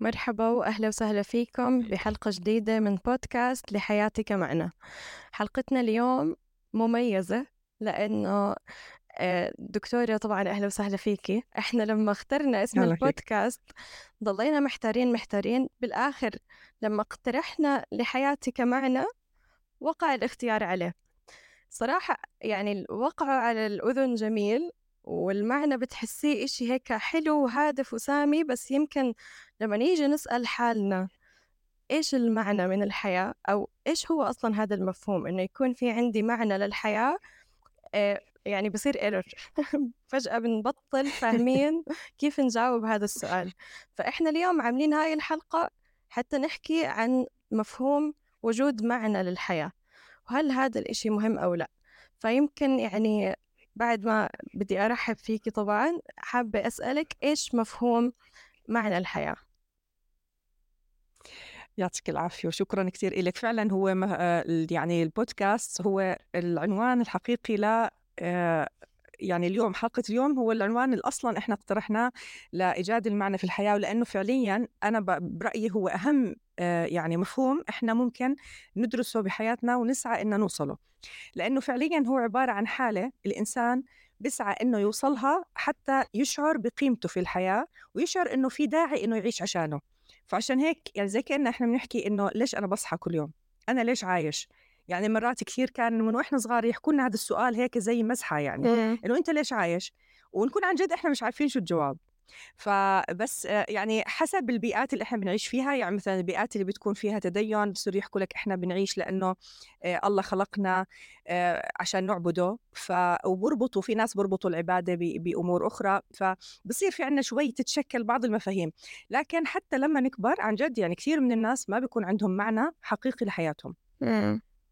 مرحبا وأهلا وسهلا فيكم بحلقة جديدة من بودكاست لحياتك معنا. حلقتنا اليوم مميزة لأنه آه، دكتورة طبعا أهلا وسهلا فيكي. إحنا لما اخترنا اسم البودكاست ضلينا محتارين محتارين. بالآخر لما اقترحنا لحياتك معنا وقع الاختيار عليه. صراحة يعني الوقع على الأذن جميل والمعنى بتحسيه إشي هيك حلو وهادف وسامي بس يمكن لما نيجي نسأل حالنا إيش المعنى من الحياة؟ أو إيش هو أصلا هذا المفهوم؟ إنه يكون في عندي معنى للحياة آه، يعني بصير ايرور فجأة بنبطل فاهمين كيف نجاوب هذا السؤال. فإحنا اليوم عاملين هاي الحلقة حتى نحكي عن مفهوم وجود معنى للحياة وهل هذا الإشي مهم أو لا؟ فيمكن يعني بعد ما بدي أرحب فيكي طبعا حابة أسألك إيش مفهوم معنى الحياة؟ يعطيك العافية وشكرا كثير لك فعلا هو يعني البودكاست هو العنوان الحقيقي ل آه، يعني اليوم حلقة اليوم هو العنوان اللي أصلا إحنا اقترحناه لإيجاد المعنى في الحياة ولأنه فعليا أنا برأيي هو أهم آه، يعني مفهوم إحنا ممكن ندرسه بحياتنا ونسعى إن نوصله. لأنه فعليا هو عبارة عن حالة الإنسان بسعى إنه يوصلها حتى يشعر بقيمته في الحياة ويشعر إنه في داعي إنه يعيش عشانه. فعشان هيك يعني زي كأن إحنا بنحكي إنه ليش أنا بصحى كل يوم؟ أنا ليش عايش؟ يعني مرات كثير كان من وإحنا صغار يحكوا لنا هذا السؤال هيك زي مزحه يعني إنه أنت ليش عايش؟ ونكون عن جد إحنا مش عارفين شو الجواب. فبس آه، يعني حسب البيئات اللي إحنا بنعيش فيها يعني مثلا البيئات اللي بتكون فيها تدين بصير يحكوا لك إحنا بنعيش لأنه آه، الله خلقنا آه، عشان نعبده. ف وبربطوا في ناس بربطوا العبادة بأمور أخرى. فبصير في عندنا شوي تتشكل بعض المفاهيم. لكن حتى لما نكبر عن جد يعني كثير من الناس ما بيكون عندهم معنى حقيقي لحياتهم.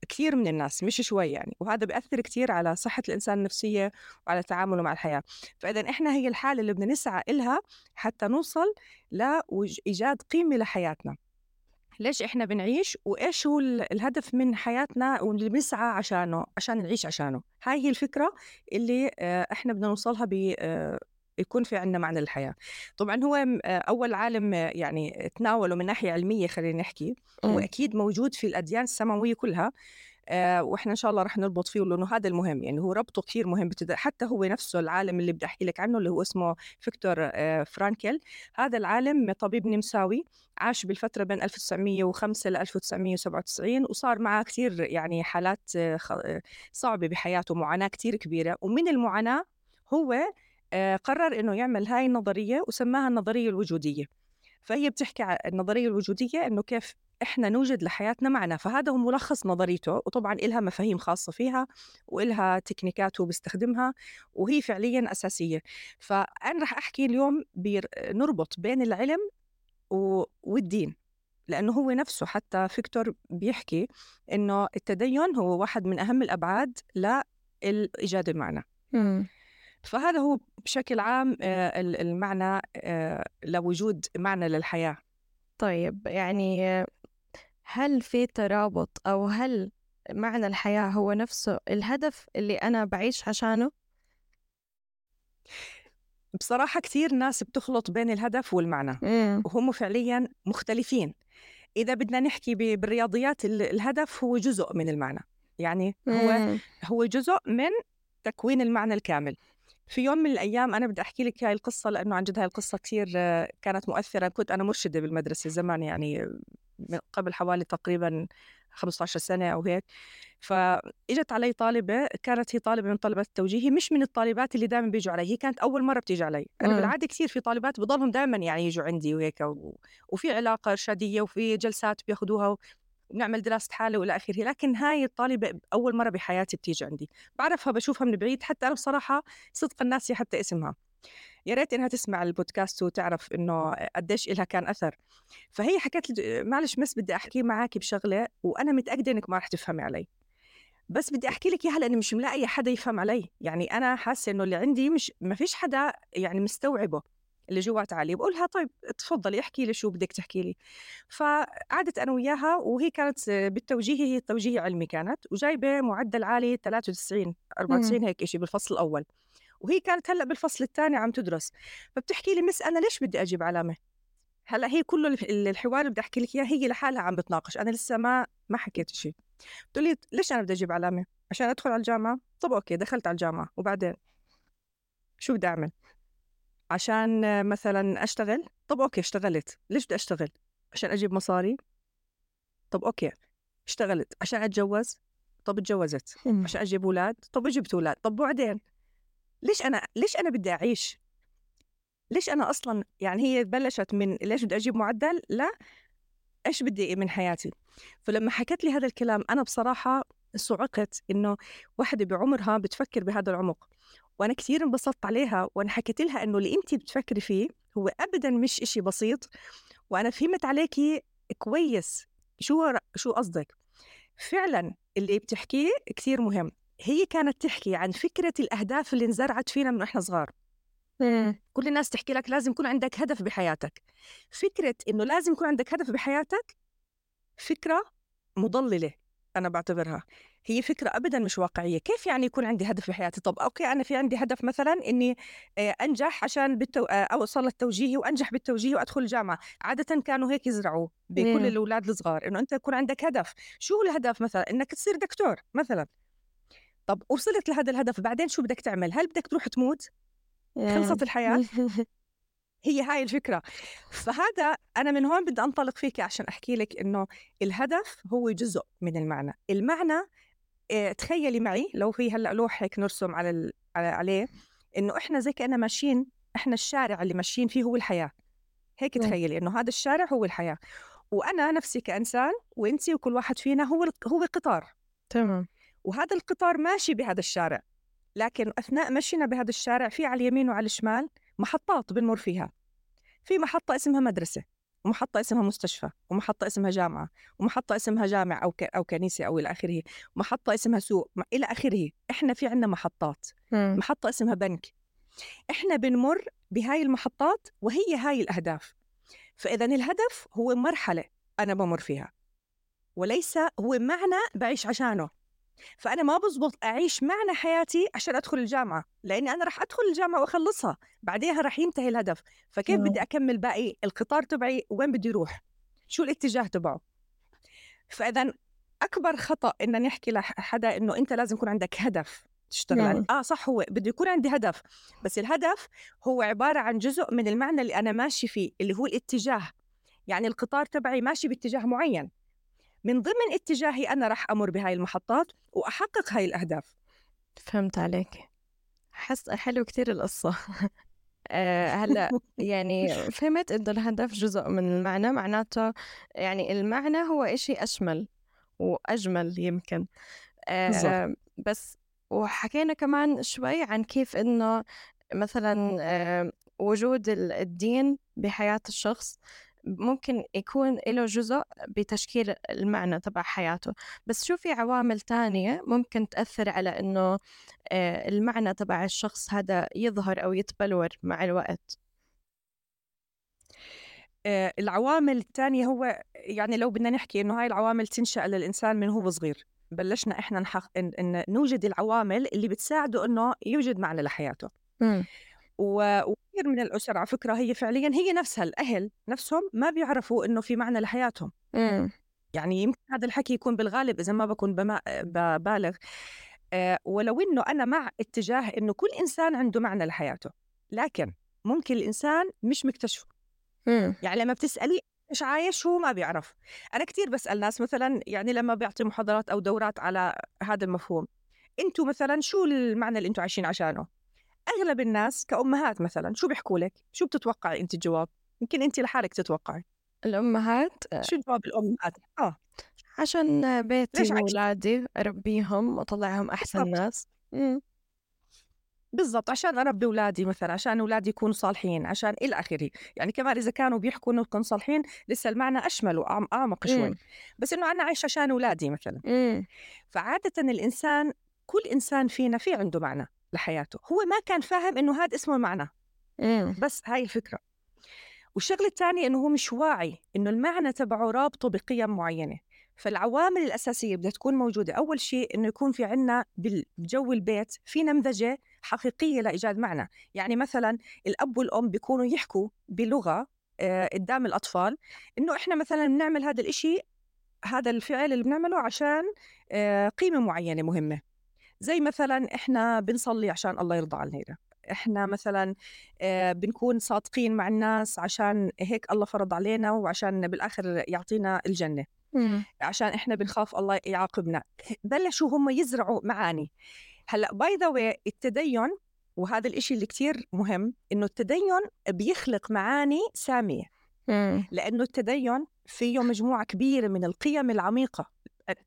كثير من الناس مش شوي يعني وهذا بيأثر كثير على صحة الإنسان النفسية وعلى تعامله مع الحياة. فإذا إحنا هي الحالة اللي بدنا نسعى إلها حتى نوصل لإيجاد قيمة لحياتنا. ليش إحنا بنعيش وإيش هو الهدف من حياتنا واللي بنسعى عشانه عشان نعيش عشانه؟ هاي هي الفكرة اللي آه، إحنا بدنا نوصلها يكون في عندنا معنى للحياة. طبعا هو آه، أول عالم يعني تناوله من ناحية علمية خلينا نحكي وأكيد موجود في الأديان السماوية كلها آه وإحنا إن شاء الله رح نربط فيه لأنه هذا المهم يعني هو ربطه كثير مهم. حتى هو نفسه العالم اللي بدي أحكي لك عنه اللي هو اسمه فيكتور آه فرانكل. هذا العالم طبيب نمساوي عاش بالفترة بين 1905 ل 1997 وصار معه كثير يعني حالات آه, آه، صعبة بحياته معاناة كثير كبيرة. ومن المعاناة هو آه قرر إنه يعمل هاي النظرية وسماها النظرية الوجودية. فهي بتحكي عن النظرية الوجودية إنه كيف إحنا نوجد لحياتنا معنى. فهذا هو ملخص نظريته وطبعا إلها مفاهيم خاصة فيها وإلها تكنيكات هو بيستخدمها وهي فعليا أساسية. فأنا رح أحكي اليوم نربط بين العلم والدين. لأنه هو نفسه حتى فيكتور بيحكي إنه التدين هو واحد من أهم الأبعاد لإيجاد المعنى. فهذا هو بشكل عام آه، المعنى آه، لوجود معنى للحياة طيب يعني هل في ترابط أو هل معنى الحياة هو نفسه الهدف اللي أنا بعيش عشانه؟ بصراحة كثير ناس بتخلط بين الهدف والمعنى مم. وهم فعليا مختلفين إذا بدنا نحكي بالرياضيات الهدف هو جزء من المعنى يعني هو مم. هو جزء من تكوين المعنى الكامل في يوم من الأيام أنا بدي أحكي لك هاي القصة لأنه عن جد هاي القصة كثير كانت مؤثرة. كنت أنا مرشدة بالمدرسة زمان يعني من قبل حوالي تقريبا 15 سنة أو هيك. فإجت علي طالبة كانت هي طالبة من طلبات التوجيهي مش من الطالبات اللي دائما بيجوا علي هي كانت أول مرة بتيجي علي. أنا بالعادة كثير في طالبات بضلهم دائما يعني يجوا عندي وهيك و... وفي علاقة إرشادية وفي جلسات بياخذوها ونعمل دراسة حالة وإلى آخره لكن هاي الطالبة أول مرة بحياتي بتيجي عندي. بعرفها بشوفها من بعيد حتى أنا بصراحة صدق الناس حتى اسمها. يا ريت إنها تسمع البودكاست وتعرف إنه قديش إلها كان أثر. فهي حكت لي معلش بس بدي أحكي معك بشغلة وأنا متأكدة إنك ما رح تفهمي علي. بس بدي أحكي لك إياها لأني مش ملاقية حدا يفهم علي. يعني أنا حاسة إنه اللي عندي مش ما فيش حدا يعني مستوعبه. اللي جوات علي بقولها طيب تفضلي احكي لي شو بدك تحكي لي. فقعدت أنا وياها وهي كانت بالتوجيه هي توجيه علمي كانت وجايبة معدل عالي 93 94 هيك شيء بالفصل الأول. وهي كانت هلأ بالفصل الثاني عم تدرس. فبتحكي لي Miss أنا ليش بدي أجيب علامة؟ هلأ هي كل الحوار اللي بدي أحكي لك إياه هي لحالها عم بتناقش. أنا لسه ما ما حكيت شيء بتقول لي ليش أنا بدي أجيب علامة؟ عشان أدخل على الجامعة؟ طب okay دخلت على الجامعة. وبعدين؟ شو بدي أعمل؟ عشان مثلا أشتغل طب okay اشتغلت. ليش بدي أشتغل؟ عشان أجيب مصاري. طب أوكي اشتغلت. عشان أتجوز طب اتجوزت. عشان أجيب أولاد طب جبت أولاد. طب بعدين؟ ليش أنا ليش أنا بدي أعيش؟ ليش أنا أصلا يعني هي بلشت من ليش بدي أجيب معدل؟ لا إيش بدي من حياتي؟ فلما حكت لي هذا الكلام أنا بصراحة صعقت إنه وحده بعمرها بتفكر بهذا العمق. وأنا كثير انبسطت عليها وأنا حكيت لها إنه اللي انت بتفكري فيه هو ابدا مش إشي بسيط وأنا فهمت عليكي كويس. شو شو قصدك؟ فعلا اللي بتحكيه كثير مهم. هي كانت تحكي عن فكرة الأهداف اللي انزرعت فينا من إحنا صغار. كل الناس تحكي لك لازم يكون عندك هدف بحياتك. فكرة إنه لازم يكون عندك هدف بحياتك فكرة مضللة. أنا بعتبرها. هي فكرة أبدا مش واقعية. كيف يعني يكون عندي هدف بحياتي طب أوكي أنا في عندي هدف مثلا إني آه، أنجح عشان بالتو... آه، أوصل للتوجيهي وأنجح بالتوجيهي وأدخل الجامعة عادة كانوا هيك يزرعوا بكل الأولاد الصغار إنه أنت يكون عندك هدف. شو الهدف مثلا؟ إنك تصير دكتور مثلا. طب وصلت لهذا الهدف بعدين شو بدك تعمل؟ هل بدك تروح تموت؟ خلصت الحياة؟ هي هاي الفكرة. فهذا أنا من هون بدي أنطلق فيك عشان أحكي لك إنه الهدف هو جزء من المعنى. المعنى آه تخيلي معي لو في هلأ لوح هيك نرسم على ال... عليه إنه إحنا زي كأننا ماشيين إحنا الشارع اللي ماشيين فيه هو الحياة. هيك تخيلي إنه هذا الشارع هو الحياة. وأنا نفسي كإنسان وإنتي وكل واحد فينا هو هو قطار. تمام. وهذا القطار ماشي بهذا الشارع. لكن أثناء مشينا بهذا الشارع في على اليمين وعلى الشمال محطات بنمر فيها. في محطة اسمها مدرسة ومحطة اسمها مستشفى ومحطة اسمها جامعة ومحطة اسمها جامع أو ك... أو كنيسة أو إلى آخره محطة اسمها سوق إلى آخره. إحنا في عندنا محطات. م. محطة اسمها بنك. إحنا بنمر بهاي المحطات وهي هاي الأهداف. فإذا الهدف هو مرحلة أنا بمر فيها وليس هو معنى بعيش عشانه. فأنا ما بزبط أعيش معنى حياتي عشان أدخل الجامعة لأني أنا رح أدخل الجامعة وأخلصها بعديها رح ينتهي الهدف. فكيف بدي أكمل باقي القطار تبعي وين بدي يروح؟ شو الاتجاه تبعه؟ فإذا أكبر خطأ إن نحكي لحدا إنه أنت لازم يكون عندك هدف تشتغل عليه. آه صح هو بده يكون عندي هدف بس الهدف هو عبارة عن جزء من المعنى اللي أنا ماشي فيه اللي هو الاتجاه. يعني القطار تبعي ماشي باتجاه معين. من ضمن اتجاهي أنا رح أمر بهاي المحطات وأحقق هاي الأهداف. فهمت عليك. حس حلو كتير القصة. آه، هلأ يعني فهمت إنه الهدف جزء من المعنى معناته يعني المعنى هو إشي أشمل وأجمل يمكن. آه بس وحكينا كمان شوي عن كيف إنه مثلا آه وجود الدين بحياة الشخص. ممكن يكون له جزء بتشكيل المعنى تبع حياته. بس شو في عوامل تانية ممكن تأثر على إنه آه، المعنى تبع الشخص هذا يظهر أو يتبلور مع الوقت. آه، العوامل الثانية هو يعني لو بدنا نحكي إنه هاي العوامل تنشأ للإنسان من هو صغير بلشنا إحنا نحق إن, إن نوجد العوامل اللي بتساعده إنه يوجد معنى لحياته. وكثير من الأسر على فكرة هي فعليا هي نفسها الأهل نفسهم ما بيعرفوا إنه في معنى لحياتهم م. يعني يمكن هذا الحكي يكون بالغالب إذا ما بكون بما ببالغ أه ولو إنه أنا مع اتجاه إنه كل إنسان عنده معنى لحياته لكن ممكن الإنسان مش مكتشفه م. يعني لما بتسألي إيش عايش هو ما بيعرف أنا كثير بسأل ناس مثلا يعني لما بيعطي محاضرات أو دورات على هذا المفهوم أنتم مثلا شو المعنى اللي أنتم عايشين عشانه أغلب الناس كأمهات مثلا شو بيحكوا لك؟ شو بتتوقعي انت الجواب؟ يمكن انت لحالك تتوقعي. الأمهات شو جواب الأمهات؟ آه. عشان بيتي واولادي أربيهم وأطلعهم أحسن بالضبط. ناس. بالضبط عشان أربي أولادي مثلا عشان أولادي يكونوا صالحين عشان إلى آخره. يعني كمان إذا كانوا بيحكوا إنه يكونوا صالحين لسه المعنى أشمل واعمق شوي. بس إنه أنا عايش عشان أولادي مثلا. مم. فعادة الإنسان كل إنسان فينا في عنده معنى. لحياته. هو ما كان فاهم إنه هذا اسمه المعنى بس هاي الفكرة. والشغلة الثانية إنه هو مش واعي إنه المعنى تبعه رابطه بقيم معينة. فالعوامل الأساسية بدها تكون موجودة. أول شيء إنه يكون في عنا بجو البيت في نمذجة حقيقية لإيجاد معنى. يعني مثلا الأب والأم بيكونوا يحكوا بلغة آه، قدام الأطفال إنه إحنا مثلا بنعمل هذا الإشي هذا الفعل اللي بنعمله عشان آه، قيمة معينة مهمة. زي مثلا إحنا بنصلي عشان الله يرضى علينا إحنا مثلا آه، بنكون صادقين مع الناس عشان هيك الله فرض علينا وعشان بالآخر يعطينا الجنة. عشان إحنا بنخاف الله يعاقبنا. بلشوا هم يزرعوا معاني. هلأ باي ذا التدين وهذا الإشي اللي كتير مهم إنه التدين بيخلق معاني سامية. لأنه التدين فيه مجموعة كبيرة من القيم العميقة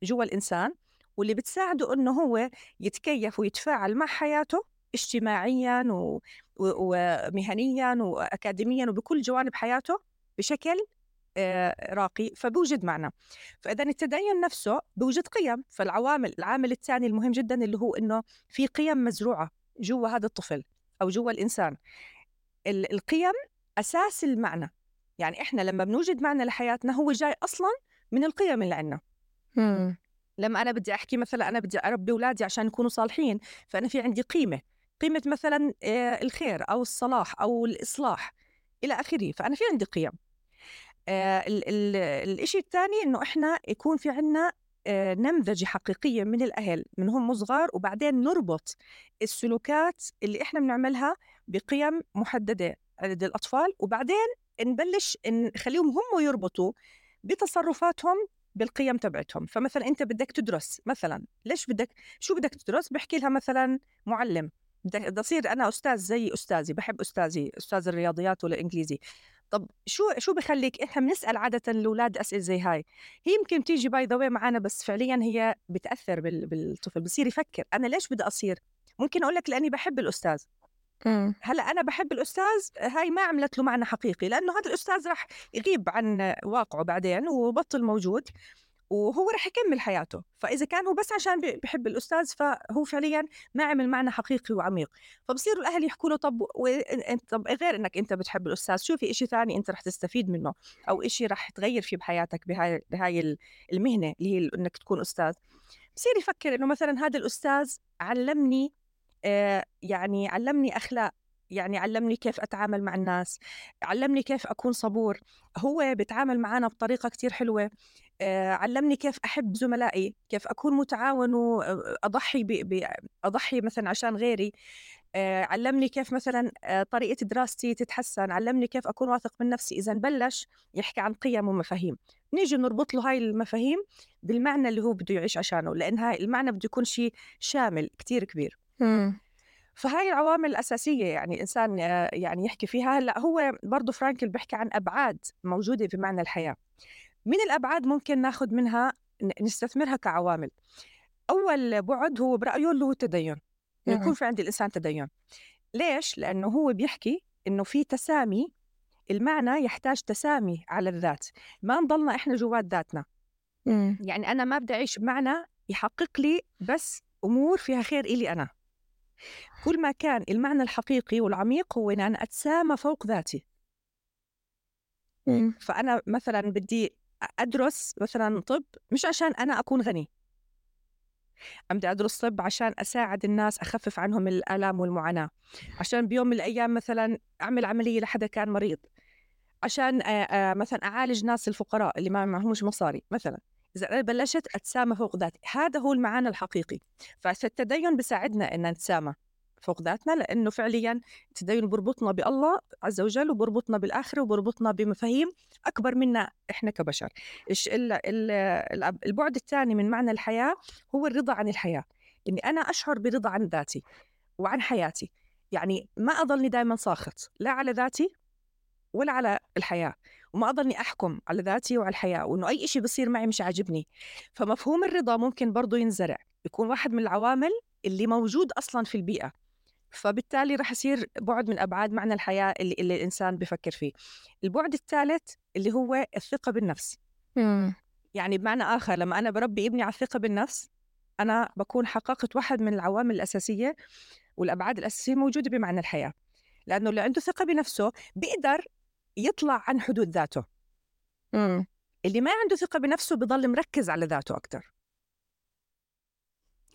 جوا الإنسان. واللي بتساعده إنه هو يتكيف ويتفاعل مع حياته اجتماعيا و... ومهنيا وأكاديميا وبكل جوانب حياته بشكل آه، راقي فبوجد معنى فإذا التدين نفسه بوجد قيم فالعوامل العامل الثاني المهم جدا اللي هو إنه في قيم مزروعة جوا هذا الطفل أو جوا الإنسان. القيم أساس المعنى. يعني إحنا لما بنوجد معنى لحياتنا هو جاي أصلا من القيم اللي عندنا. لما أنا بدي أحكي مثلا أنا بدي أربي أولادي عشان يكونوا صالحين فأنا في عندي قيمة قيمة مثلا آه، الخير أو الصلاح أو الإصلاح إلى آخره فأنا في عندي قيم. آه الشيء الثاني إنه إحنا يكون في عنا آه نمذجة حقيقية من الأهل من هم صغار وبعدين نربط السلوكات اللي إحنا بنعملها بقيم محددة عند الأطفال وبعدين نبلش نخليهم هم يربطوا بتصرفاتهم بالقيم تبعتهم. فمثلا أنت بدك تدرس مثلا ليش بدك شو بدك تدرس؟ بحكي لها مثلا معلم. بدي أصير أنا أستاذ زي أستاذي بحب أستاذي أستاذ الرياضيات والإنجليزي. طب شو شو بخليك؟ إحنا بنسأل عادة الأولاد أسئلة زي هاي. هي يمكن تيجي by the way معنا بس فعليا هي بتأثر بالطفل بصير يفكر. أنا ليش بدي أصير؟ ممكن أقول لك لأني بحب الأستاذ. هلأ أنا بحب الأستاذ هاي ما عملت له معنى حقيقي لأنه هذا الأستاذ راح يغيب عن واقعه بعدين وبطل موجود وهو رح يكمل حياته. فإذا كان هو بس عشان بحب الأستاذ فهو فعليا ما عمل معنى حقيقي وعميق. فبصير الأهل يحكوا له طب طب غير إنك أنت بتحب الأستاذ شو في شيء ثاني أنت رح تستفيد منه أو شيء رح تغير فيه بحياتك بهاي بهاي المهنة اللي هي إنك تكون أستاذ. بصير يفكر إنه مثلا هذا الأستاذ علمني يعني علمني أخلاق يعني علمني كيف أتعامل مع الناس علمني كيف أكون صبور. هو بيتعامل معنا بطريقة كتير حلوة. آه، علمني كيف أحب زملائي كيف أكون متعاون وأضحي ب... أضحي مثلا عشان غيري. آه، علمني كيف مثلا آه، طريقة دراستي تتحسن. علمني كيف أكون واثق من نفسي. إذا بلش يحكي عن قيم ومفاهيم. نيجي نربط له هاي المفاهيم بالمعنى اللي هو بده يعيش عشانه لأن هاي المعنى بده يكون شيء شامل كتير كبير. فهاي العوامل الأساسية يعني الإنسان يعني يحكي فيها. هلأ هو برضه فرانكل بيحكي عن أبعاد موجودة في معنى الحياة. من الأبعاد ممكن ناخذ منها نستثمرها كعوامل. أول بعد هو برأيه اللي هو التدين يكون في عند الإنسان تدين. ليش؟ لأنه هو بيحكي إنه في تسامي المعنى يحتاج تسامي على الذات. ما نضلنا إحنا جوات ذاتنا. يعني أنا ما بدي أعيش بمعنى يحقق لي بس أمور فيها خير إلي أنا. كل ما كان المعنى الحقيقي والعميق هو إن أنا أتسامى فوق ذاتي. فأنا مثلا بدي أدرس مثلا طب مش عشان أنا أكون غني. أم بدي أدرس طب عشان أساعد الناس أخفف عنهم الآلام والمعاناة. عشان بيوم من الأيام مثلا أعمل عملية لحدا كان مريض. عشان مثلا أعالج ناس الفقراء اللي ما معهمش مصاري مثلا. إذا أنا بلشت أتسامى فوق ذاتي. هذا هو المعنى الحقيقي. فالتدين بيساعدنا إن نتسامى فوق ذاتنا لأنه فعليا التدين بربطنا بالله عز وجل وبربطنا بالآخرة وبربطنا بمفاهيم أكبر منا إحنا كبشر. البعد الثاني من معنى الحياة هو الرضا عن الحياة. إني أنا أشعر برضا عن ذاتي وعن حياتي. يعني ما أضلني دائما ساخط لا على ذاتي ولا على الحياة. وما أضلني أحكم على ذاتي وعلى الحياة وإنه أي شيء بصير معي مش عاجبني. فمفهوم الرضا ممكن برضه ينزرع يكون واحد من العوامل اللي موجود أصلا في البيئة. فبالتالي رح يصير بعد من أبعاد معنى الحياة اللي, اللي الإنسان بفكر فيه. البعد الثالث اللي هو الثقة بالنفس. مم. يعني بمعنى آخر لما أنا بربي ابني على الثقة بالنفس أنا بكون حققت واحد من العوامل الأساسية والأبعاد الأساسية موجودة بمعنى الحياة. لأنه اللي عنده ثقة بنفسه بيقدر يطلع عن حدود ذاته. مم. اللي ما عنده ثقة بنفسه بضل مركز على ذاته أكتر.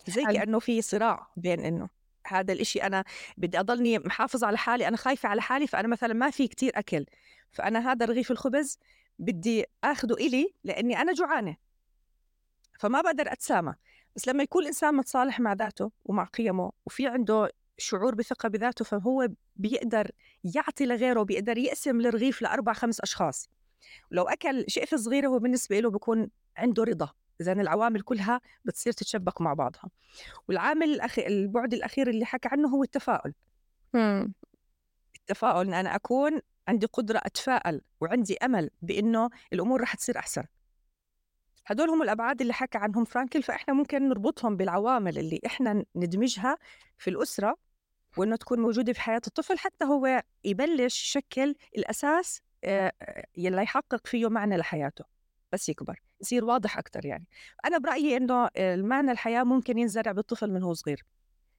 زي كأنه في صراع بين إنه هذا الإشي أنا بدي أضلني محافظ على حالي أنا خايفة على حالي فأنا مثلا ما في كتير أكل فأنا هذا رغيف الخبز بدي أخذه إلي لأني أنا جوعانة. فما بقدر أتسامى. بس لما يكون الإنسان متصالح مع ذاته ومع قيمه وفي عنده شعور بثقة بذاته فهو بيقدر يعطي لغيره بيقدر يقسم الرغيف لأربع خمس أشخاص. لو أكل شقفة صغيرة هو بالنسبة له بيكون عنده رضا إذا العوامل كلها بتصير تتشبك مع بعضها. والعامل الأخير البعد الأخير اللي حكى عنه هو التفاؤل. مم. التفاؤل إن أنا أكون عندي قدرة أتفائل وعندي أمل بإنه الأمور رح تصير أحسن. هدول هم الأبعاد اللي حكى عنهم فرانكل فإحنا ممكن نربطهم بالعوامل اللي إحنا ندمجها في الأسرة وإنه تكون موجودة في حياة الطفل حتى هو يبلش يشكل الأساس آه، يلي يحقق فيه معنى لحياته بس يكبر يصير واضح أكتر يعني أنا برأيي إنه المعنى الحياة ممكن ينزرع بالطفل من هو صغير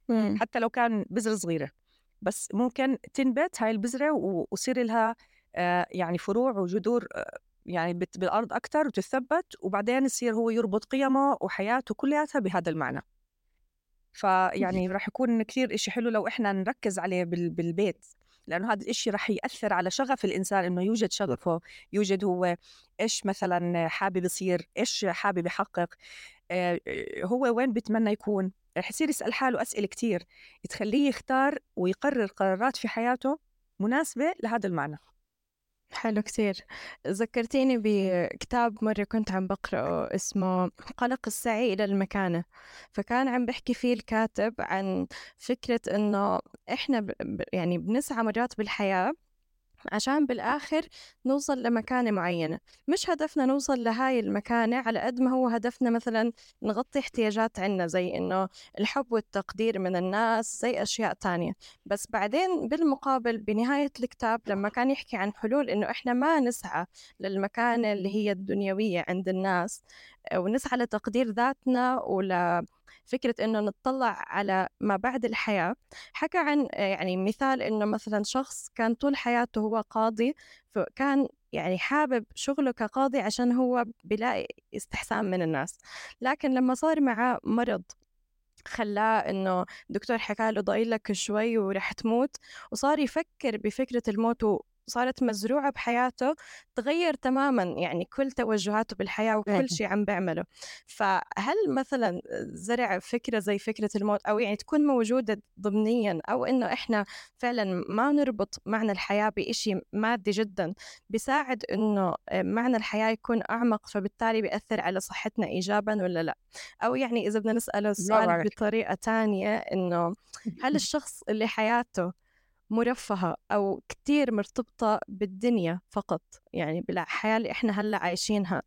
مم. حتى لو كان بذرة صغيرة بس ممكن تنبت هاي البذرة و- ويصير لها آه، يعني فروع وجذور آه، يعني بالأرض أكتر وتثبت وبعدين يصير هو يربط قيمه وحياته كلياتها بهذا المعنى فيعني راح يكون كثير إشي حلو لو إحنا نركز عليه بال- بالبيت لأنه هذا الإشي راح يأثر على شغف الإنسان إنه يوجد شغفه يوجد هو إيش مثلا حابب يصير إيش حابب يحقق آه، هو وين بتمنى يكون. رح يصير يسأل حاله أسئلة كتير تخليه يختار ويقرر قرارات في حياته مناسبة لهذا المعنى. حلو كتير. ذكرتيني بكتاب مرة كنت عم بقرأه اسمه قلق السعي إلى المكانة. فكان عم بحكي فيه الكاتب عن فكرة إنه إحنا يعني بنسعى مرات بالحياة عشان بالآخر نوصل لمكانة معينة. مش هدفنا نوصل لهاي المكانة على قد ما هو هدفنا مثلا نغطي احتياجات عنا زي إنه الحب والتقدير من الناس زي أشياء تانية. بس بعدين بالمقابل بنهاية الكتاب لما كان يحكي عن حلول إنه إحنا ما نسعى للمكانة اللي هي الدنيوية عند الناس ونسعى لتقدير ذاتنا ولفكرة إنه نطلع على ما بعد الحياة. حكى عن آه، يعني مثال إنه مثلا شخص كان طول حياته هو قاضي فكان يعني حابب شغله كقاضي عشان هو بيلاقي استحسان من الناس. لكن لما صار معاه مرض خلاه إنه دكتور حكى له ضايل لك شوي ورح تموت وصار يفكر بفكرة الموت وصارت مزروعة بحياته تغير تماما يعني كل توجهاته بالحياة. وكل شيء عم بيعمله فهل مثلا زرع فكرة زي فكرة الموت أو يعني تكون موجودة ضمنيا أو إنه إحنا فعلا ما نربط معنى الحياة بإشي مادي جدا بيساعد إنه معنى الحياة يكون أعمق فبالتالي بيأثر على صحتنا إيجابا ولا لأ أو يعني إذا بدنا نسأله السؤال. بطريقة تانية إنه هل الشخص اللي حياته مرفهة أو كتير مرتبطة بالدنيا فقط يعني بالحياة اللي إحنا هلأ عايشينها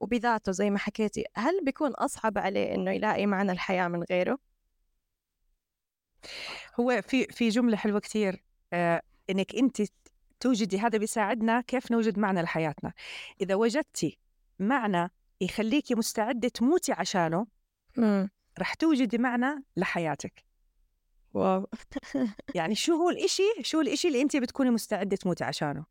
وبذاته زي ما حكيتي هل بيكون أصعب عليه إنه يلاقي معنى الحياة من غيره؟ هو في في جملة حلوة كتير آه إنك أنت توجدي هذا بيساعدنا كيف نوجد معنى لحياتنا إذا وجدتي معنى يخليكي مستعدة تموتي عشانه مم. رح توجدي معنى لحياتك واو. يعني شو هو الإشي؟ شو الإشي اللي أنت بتكوني مستعدة تموتي عشانه؟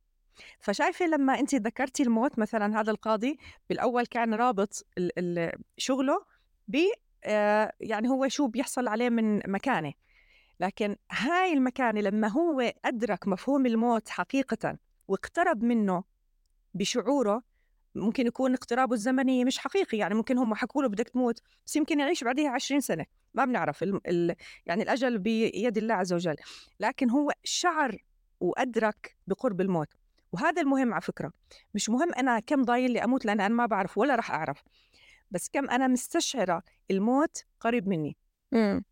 فشايفة لما أنت ذكرتي الموت مثلا هذا القاضي بالأول كان رابط ال- ال- شغله ب آه، يعني هو شو بيحصل عليه من مكانة. لكن هاي المكانة لما هو أدرك مفهوم الموت حقيقة واقترب منه بشعوره ممكن يكون اقترابه الزمني مش حقيقي يعني ممكن هم حكوا له بدك تموت بس يمكن يعيش بعدها 20 سنة ما بنعرف ال ال يعني الأجل بيد الله عز وجل لكن هو شعر وأدرك بقرب الموت. وهذا المهم على فكرة مش مهم أنا كم ضايل لي أموت لأن أنا ما بعرف ولا رح أعرف بس كم أنا مستشعرة الموت قريب مني. مم.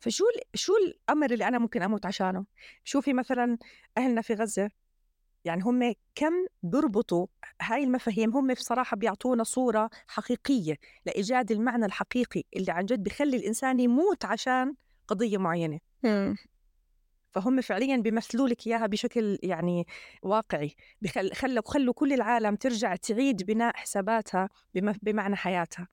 فشو شو الأمر اللي أنا ممكن أموت عشانه؟ شوفي مثلا أهلنا في غزة؟ يعني هم كم بيربطوا هاي المفاهيم هم بصراحة بيعطونا صورة حقيقية لإيجاد المعنى الحقيقي اللي عن جد بخلي الإنسان يموت عشان قضية معينة مم. فهم فعليا بيمثلوا لك إياها بشكل يعني واقعي بخل خلوا خلوا كل العالم ترجع تعيد بناء حساباتها بم- بمعنى حياتها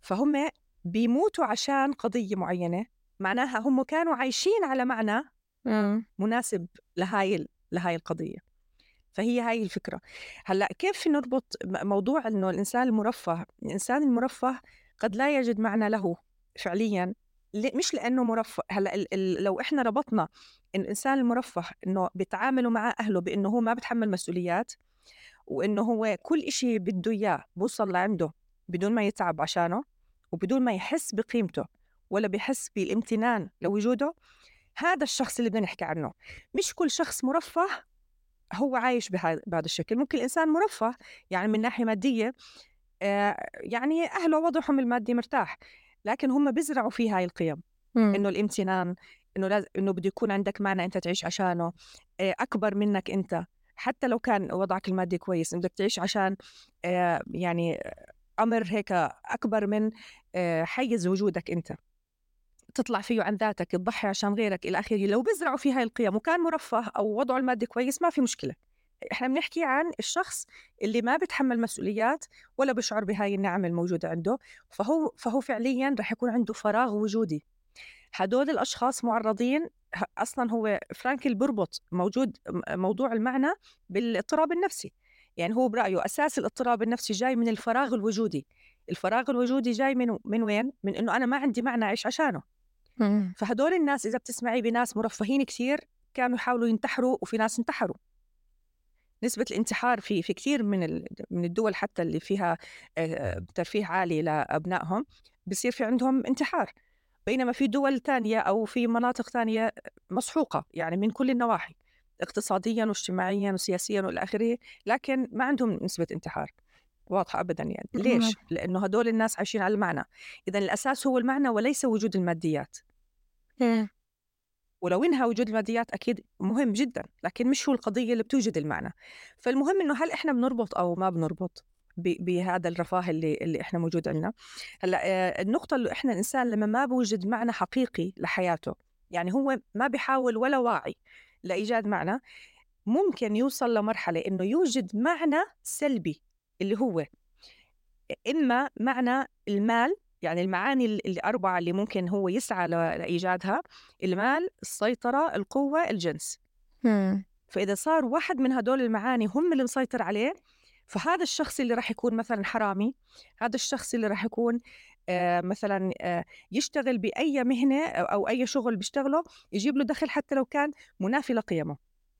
فهم بيموتوا عشان قضية معينة معناها هم كانوا عايشين على معنى مم. مناسب لهاي لهاي القضية. فهي هاي الفكرة. هلأ كيف نربط موضوع إنه الإنسان المرفه الإنسان المرفه قد لا يجد معنى له فعليا مش لأنه مرفه. هلأ لو إحنا ربطنا إن الإنسان المرفه إنه بيتعاملوا مع أهله بإنه هو ما بتحمل مسؤوليات وإنه هو كل إشي بده إياه بوصل لعنده بدون ما يتعب عشانه وبدون ما يحس بقيمته ولا بيحس بالامتنان لوجوده هذا الشخص اللي بدنا نحكي عنه. مش كل شخص مرفه هو عايش بهذا الشكل. ممكن الإنسان مرفه يعني من ناحية مادية آه، يعني أهله وضعهم المادي مرتاح لكن هم بيزرعوا فيه هاي القيم. إنه الامتنان إنه لازم إنه بده يكون عندك معنى أنت تعيش عشانه آه، أكبر منك أنت. حتى لو كان وضعك المادي كويس بدك تعيش عشان آه، يعني أمر هيك أكبر من حيز وجودك أنت. تطلع فيه عن ذاتك تضحي عشان غيرك إلى آخره. لو بزرعوا في هاي القيم وكان مرفه أو وضعه المادي كويس ما في مشكلة. إحنا بنحكي عن الشخص اللي ما بتحمل مسؤوليات ولا بشعر بهاي النعم الموجودة عنده فهو فهو فعليا رح يكون عنده فراغ وجودي. هدول الأشخاص معرضين أصلا هو فرانكل بربط موجود موضوع المعنى بالاضطراب النفسي. يعني هو برأيه أساس الاضطراب النفسي جاي من الفراغ الوجودي. الفراغ الوجودي جاي من من وين؟ من إنه أنا ما عندي معنى أعيش عشانه. فهدول الناس إذا بتسمعي بناس مرفهين كثير كانوا يحاولوا ينتحروا وفي ناس انتحروا. نسبة الانتحار في في كثير من من الدول حتى اللي فيها ترفيه عالي لأبنائهم بصير في عندهم انتحار. بينما في دول ثانية أو في مناطق ثانية مسحوقة يعني من كل النواحي اقتصاديا واجتماعيا وسياسيا وإلى آخره لكن ما عندهم نسبة انتحار. واضحة أبدا يعني. ليش؟ لأنه هدول الناس عايشين على المعنى. إذا الأساس هو المعنى وليس وجود الماديات. ولو إنها وجود الماديات أكيد مهم جدا لكن مش هو القضية اللي بتوجد المعنى. فالمهم إنه هل إحنا بنربط أو ما بنربط بهذا الرفاه اللي اللي إحنا موجود عندنا؟ هلأ آه، النقطة اللي إحنا الإنسان لما ما بوجد معنى حقيقي لحياته يعني هو ما بيحاول ولا واعي لإيجاد معنى ممكن يوصل لمرحلة إنه يوجد معنى سلبي اللي هو إما معنى المال يعني المعاني الأربعة اللي ممكن هو يسعى لإيجادها المال السيطرة القوة الجنس مم. فإذا صار واحد من هدول المعاني هم اللي مسيطر عليه فهذا الشخص اللي راح يكون مثلا حرامي هذا الشخص اللي راح يكون آه مثلا آه يشتغل بأي مهنة أو أي شغل بيشتغله يجيب له دخل حتى لو كان منافي لقيمة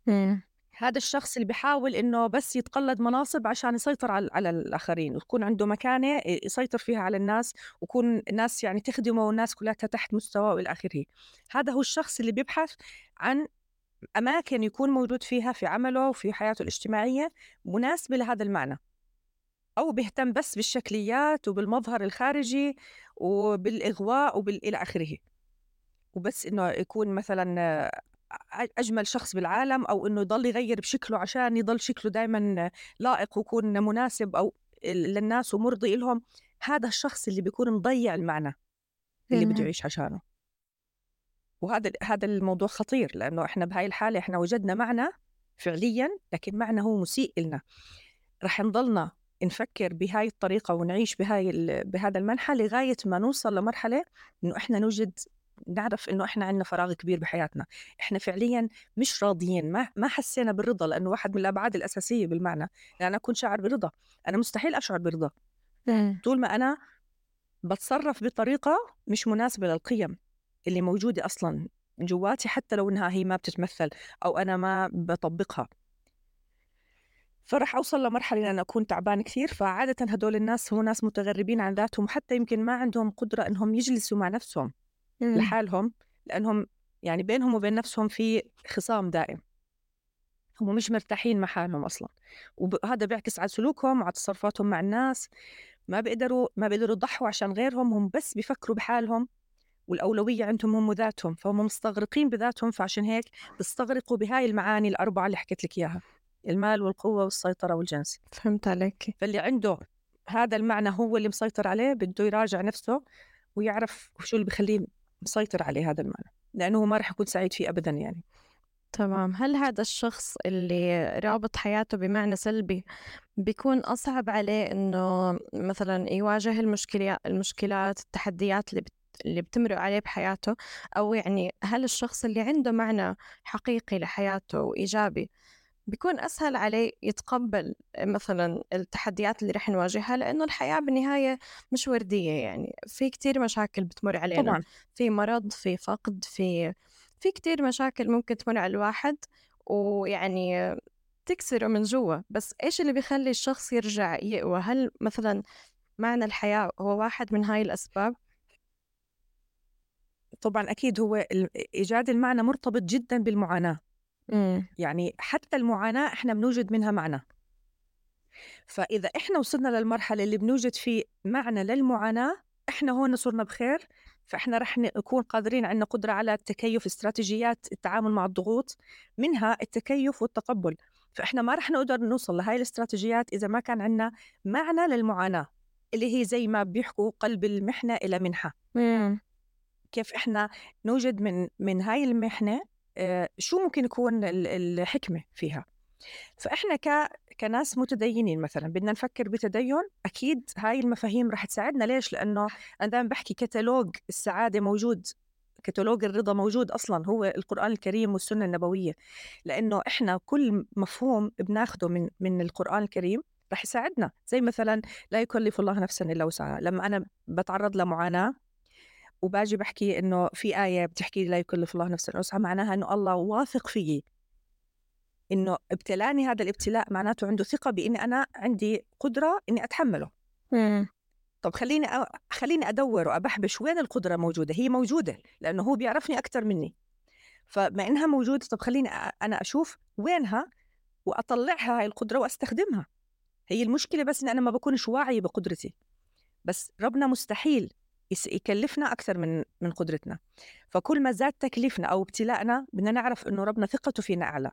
مم. هذا الشخص اللي بيحاول إنه بس يتقلد مناصب عشان يسيطر على, على الآخرين ويكون عنده مكانة يسيطر فيها على الناس ويكون الناس يعني تخدمه والناس كلها تحت مستواه وإلى آخره. هذا هو الشخص اللي بيبحث عن أماكن يكون موجود فيها في عمله وفي حياته الاجتماعية مناسبة لهذا المعنى. أو بيهتم بس بالشكليات وبالمظهر الخارجي وبالإغواء وبالى آخره. وبس إنه يكون مثلا أجمل شخص بالعالم أو إنه يضل يغير بشكله عشان يضل شكله دائما لائق ويكون مناسب أو للناس ومرضي لهم. هذا الشخص اللي بيكون مضيع المعنى اللي بده يعيش عشانه. وهذا هذا الموضوع خطير لأنه إحنا بهاي الحالة إحنا وجدنا معنى فعليا لكن معنى هو مسيء لنا رح نضلنا نفكر بهاي الطريقة ونعيش بهاي بهذا المنحى لغاية ما نوصل لمرحلة إنه إحنا نوجد نعرف إنه إحنا عندنا فراغ كبير بحياتنا. إحنا فعليا مش راضيين ما ما حسينا بالرضا لأنه واحد من الأبعاد الأساسية بالمعنى. لأن أكون شاعر برضا. أنا مستحيل أشعر برضا. طول ما أنا بتصرف بطريقة مش مناسبة للقيم اللي موجودة أصلا جواتي حتى لو إنها هي ما بتتمثل أو أنا ما بطبقها. فرح أوصل لمرحلة إن أنا أكون تعبان كثير. فعادة هدول الناس هو ناس متغربين عن ذاتهم وحتى يمكن ما عندهم قدرة إنهم يجلسوا مع نفسهم. لحالهم لأنهم يعني بينهم وبين نفسهم في خصام دائم. هم مش مرتاحين مع حالهم أصلا وهذا بيعكس على سلوكهم وعلى تصرفاتهم مع الناس. ما بيقدروا ما بيقدروا يضحوا عشان غيرهم هم بس بيفكروا بحالهم والأولوية عندهم هم ذاتهم فهم مستغرقين بذاتهم فعشان هيك بيستغرقوا بهاي المعاني الأربعة اللي حكيت لك إياها المال والقوة والسيطرة والجنس. فهمت عليك. فاللي عنده هذا المعنى هو اللي مسيطر عليه بده يراجع نفسه ويعرف شو اللي بخليه مسيطر عليه هذا المعنى لأنه ما راح يكون سعيد فيه أبدا يعني. تمام. هل هذا الشخص اللي رابط حياته بمعنى سلبي بيكون أصعب عليه إنه مثلا يواجه المشكلات المشكلات التحديات اللي بت... اللي بتمرق عليه بحياته؟ أو يعني هل الشخص اللي عنده معنى حقيقي لحياته وإيجابي بيكون أسهل عليه يتقبل مثلا التحديات اللي رح نواجهها لأنه الحياة بالنهاية مش وردية يعني. في كتير مشاكل بتمر علينا طبعا. في مرض في فقد في في كتير مشاكل ممكن تمر على الواحد ويعني تكسره من جوا. بس إيش اللي بيخلي الشخص يرجع يقوى؟ هل مثلا معنى الحياة هو واحد من هاي الأسباب؟ طبعا أكيد هو إيجاد المعنى مرتبط جدا بالمعاناة. مم. يعني حتى المعاناة إحنا بنوجد منها معنى فإذا إحنا وصلنا للمرحلة اللي بنوجد فيه معنى للمعاناة إحنا هون صرنا بخير فإحنا رح نكون قادرين عندنا قدرة على التكيف استراتيجيات التعامل مع الضغوط منها التكيف والتقبل فإحنا ما رح نقدر نوصل لهاي الاستراتيجيات إذا ما كان عندنا معنى للمعاناة اللي هي زي ما بيحكوا قلب المحنة إلى منحة مم. كيف إحنا نوجد من من هاي المحنة شو ممكن يكون الحكمة فيها؟ فإحنا ك... كناس متدينين مثلا بدنا نفكر بتدين أكيد هاي المفاهيم رح تساعدنا. ليش؟ لأنه أنا دائما بحكي كتالوج السعادة موجود كتالوج الرضا موجود أصلا هو القرآن الكريم والسنة النبوية. لأنه إحنا كل مفهوم بناخده من من القرآن الكريم رح يساعدنا. زي مثلا لا يكلف الله نفسا إلا وسعها. لما أنا بتعرض لمعاناة وباجي بحكي إنه في آية بتحكي لا يكلف الله نفسا وسعها معناها إنه الله واثق فيي. إنه ابتلاني هذا الابتلاء معناته عنده ثقة بإني أنا عندي قدرة إني أتحمله. مم. طب خليني أ... خليني أدور وأبحبش وين القدرة موجودة؟ هي موجودة لأنه هو بيعرفني أكثر مني. فما إنها موجودة طب خليني أ... أنا أشوف وينها وأطلعها هاي القدرة وأستخدمها. هي المشكلة بس إن أنا ما بكونش واعية بقدرتي. بس ربنا مستحيل يكلفنا أكثر من من قدرتنا. فكل ما زاد تكليفنا أو ابتلاءنا بدنا نعرف إنه ربنا ثقته فينا أعلى.